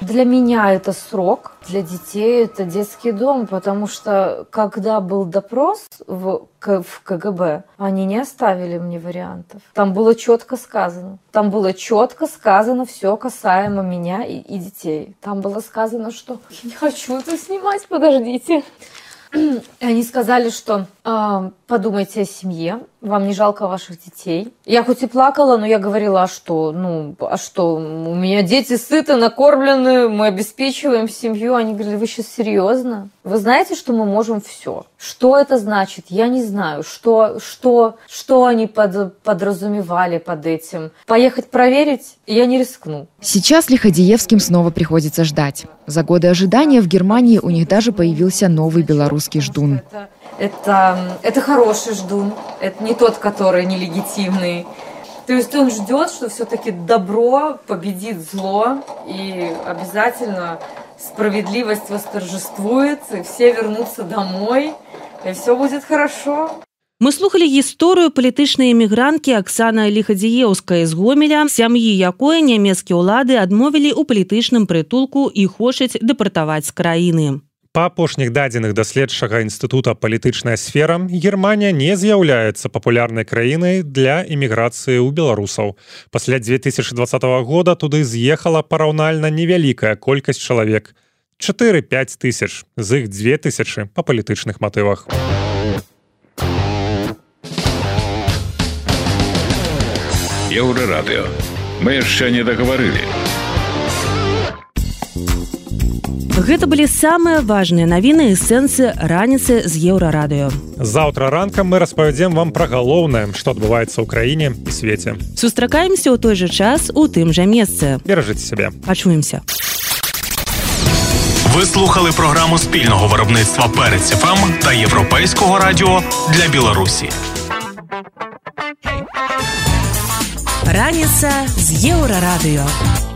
Для меня это срок, для детей это детский дом, потому что когда был допрос в, в КГБ, они не оставили мне вариантов. Там было четко сказано. Там было четко сказано все касаемо меня и, и детей. Там было сказано, что я не хочу это снимать, подождите. Они сказали, что э, подумайте о семье, вам не жалко ваших детей. Я хоть и плакала, но я говорила, а что, ну, а что, у меня дети сыты, накормлены, мы обеспечиваем семью. Они говорили, вы сейчас серьезно? Вы знаете, что мы можем все? Что это значит? Я не знаю, что, что, что они под, подразумевали под этим. Поехать проверить я не рискну. Сейчас Лиходиевским снова приходится ждать. За годы ожидания в Германии у них даже появился новый белорусский ждун. Это, это, хороший ждун, это не тот, который нелегитимный. То есть он ждет, что все-таки добро победит зло, и обязательно справедливость восторжествует, и все вернутся домой, и все будет хорошо. Мы слухали гісторыю палітычнай эмігранткі Аксана Ліхадзіеўскай з гомеля, сям'і якой нямецкія ўлады адмовілі ў палітычным прытулку і хочуць дэпартаваць з краіны. Па апошніх дадзеных даследчага інстытута палітычная сфера Германія не з'яўляецца папулярнай краінай для эміграцыі ў беларусаў. Пасля 2020 года туды з'ехала параўнальна невялікая колькасць чалавек. 4-5 тысяч з іх 2000 па палітычных матывах. Еўрарадыё. Мы яшчэ не дагаварылі. Гэта былі самыя важныя навіны і сэнсы раніцы з еўрарадыё. Заўтра ранкам мы распавядзем вам пра галоўнае, што адбываецца ў краіне і свеце. Сустракаемся ў той жа час у тым жа месцы. Беражыце сябе. Пачуемся. Ви слухали програму спільного виробництва Перець ФМ та Європейського радіо для Білорусі. Раніца з еўрарадыё.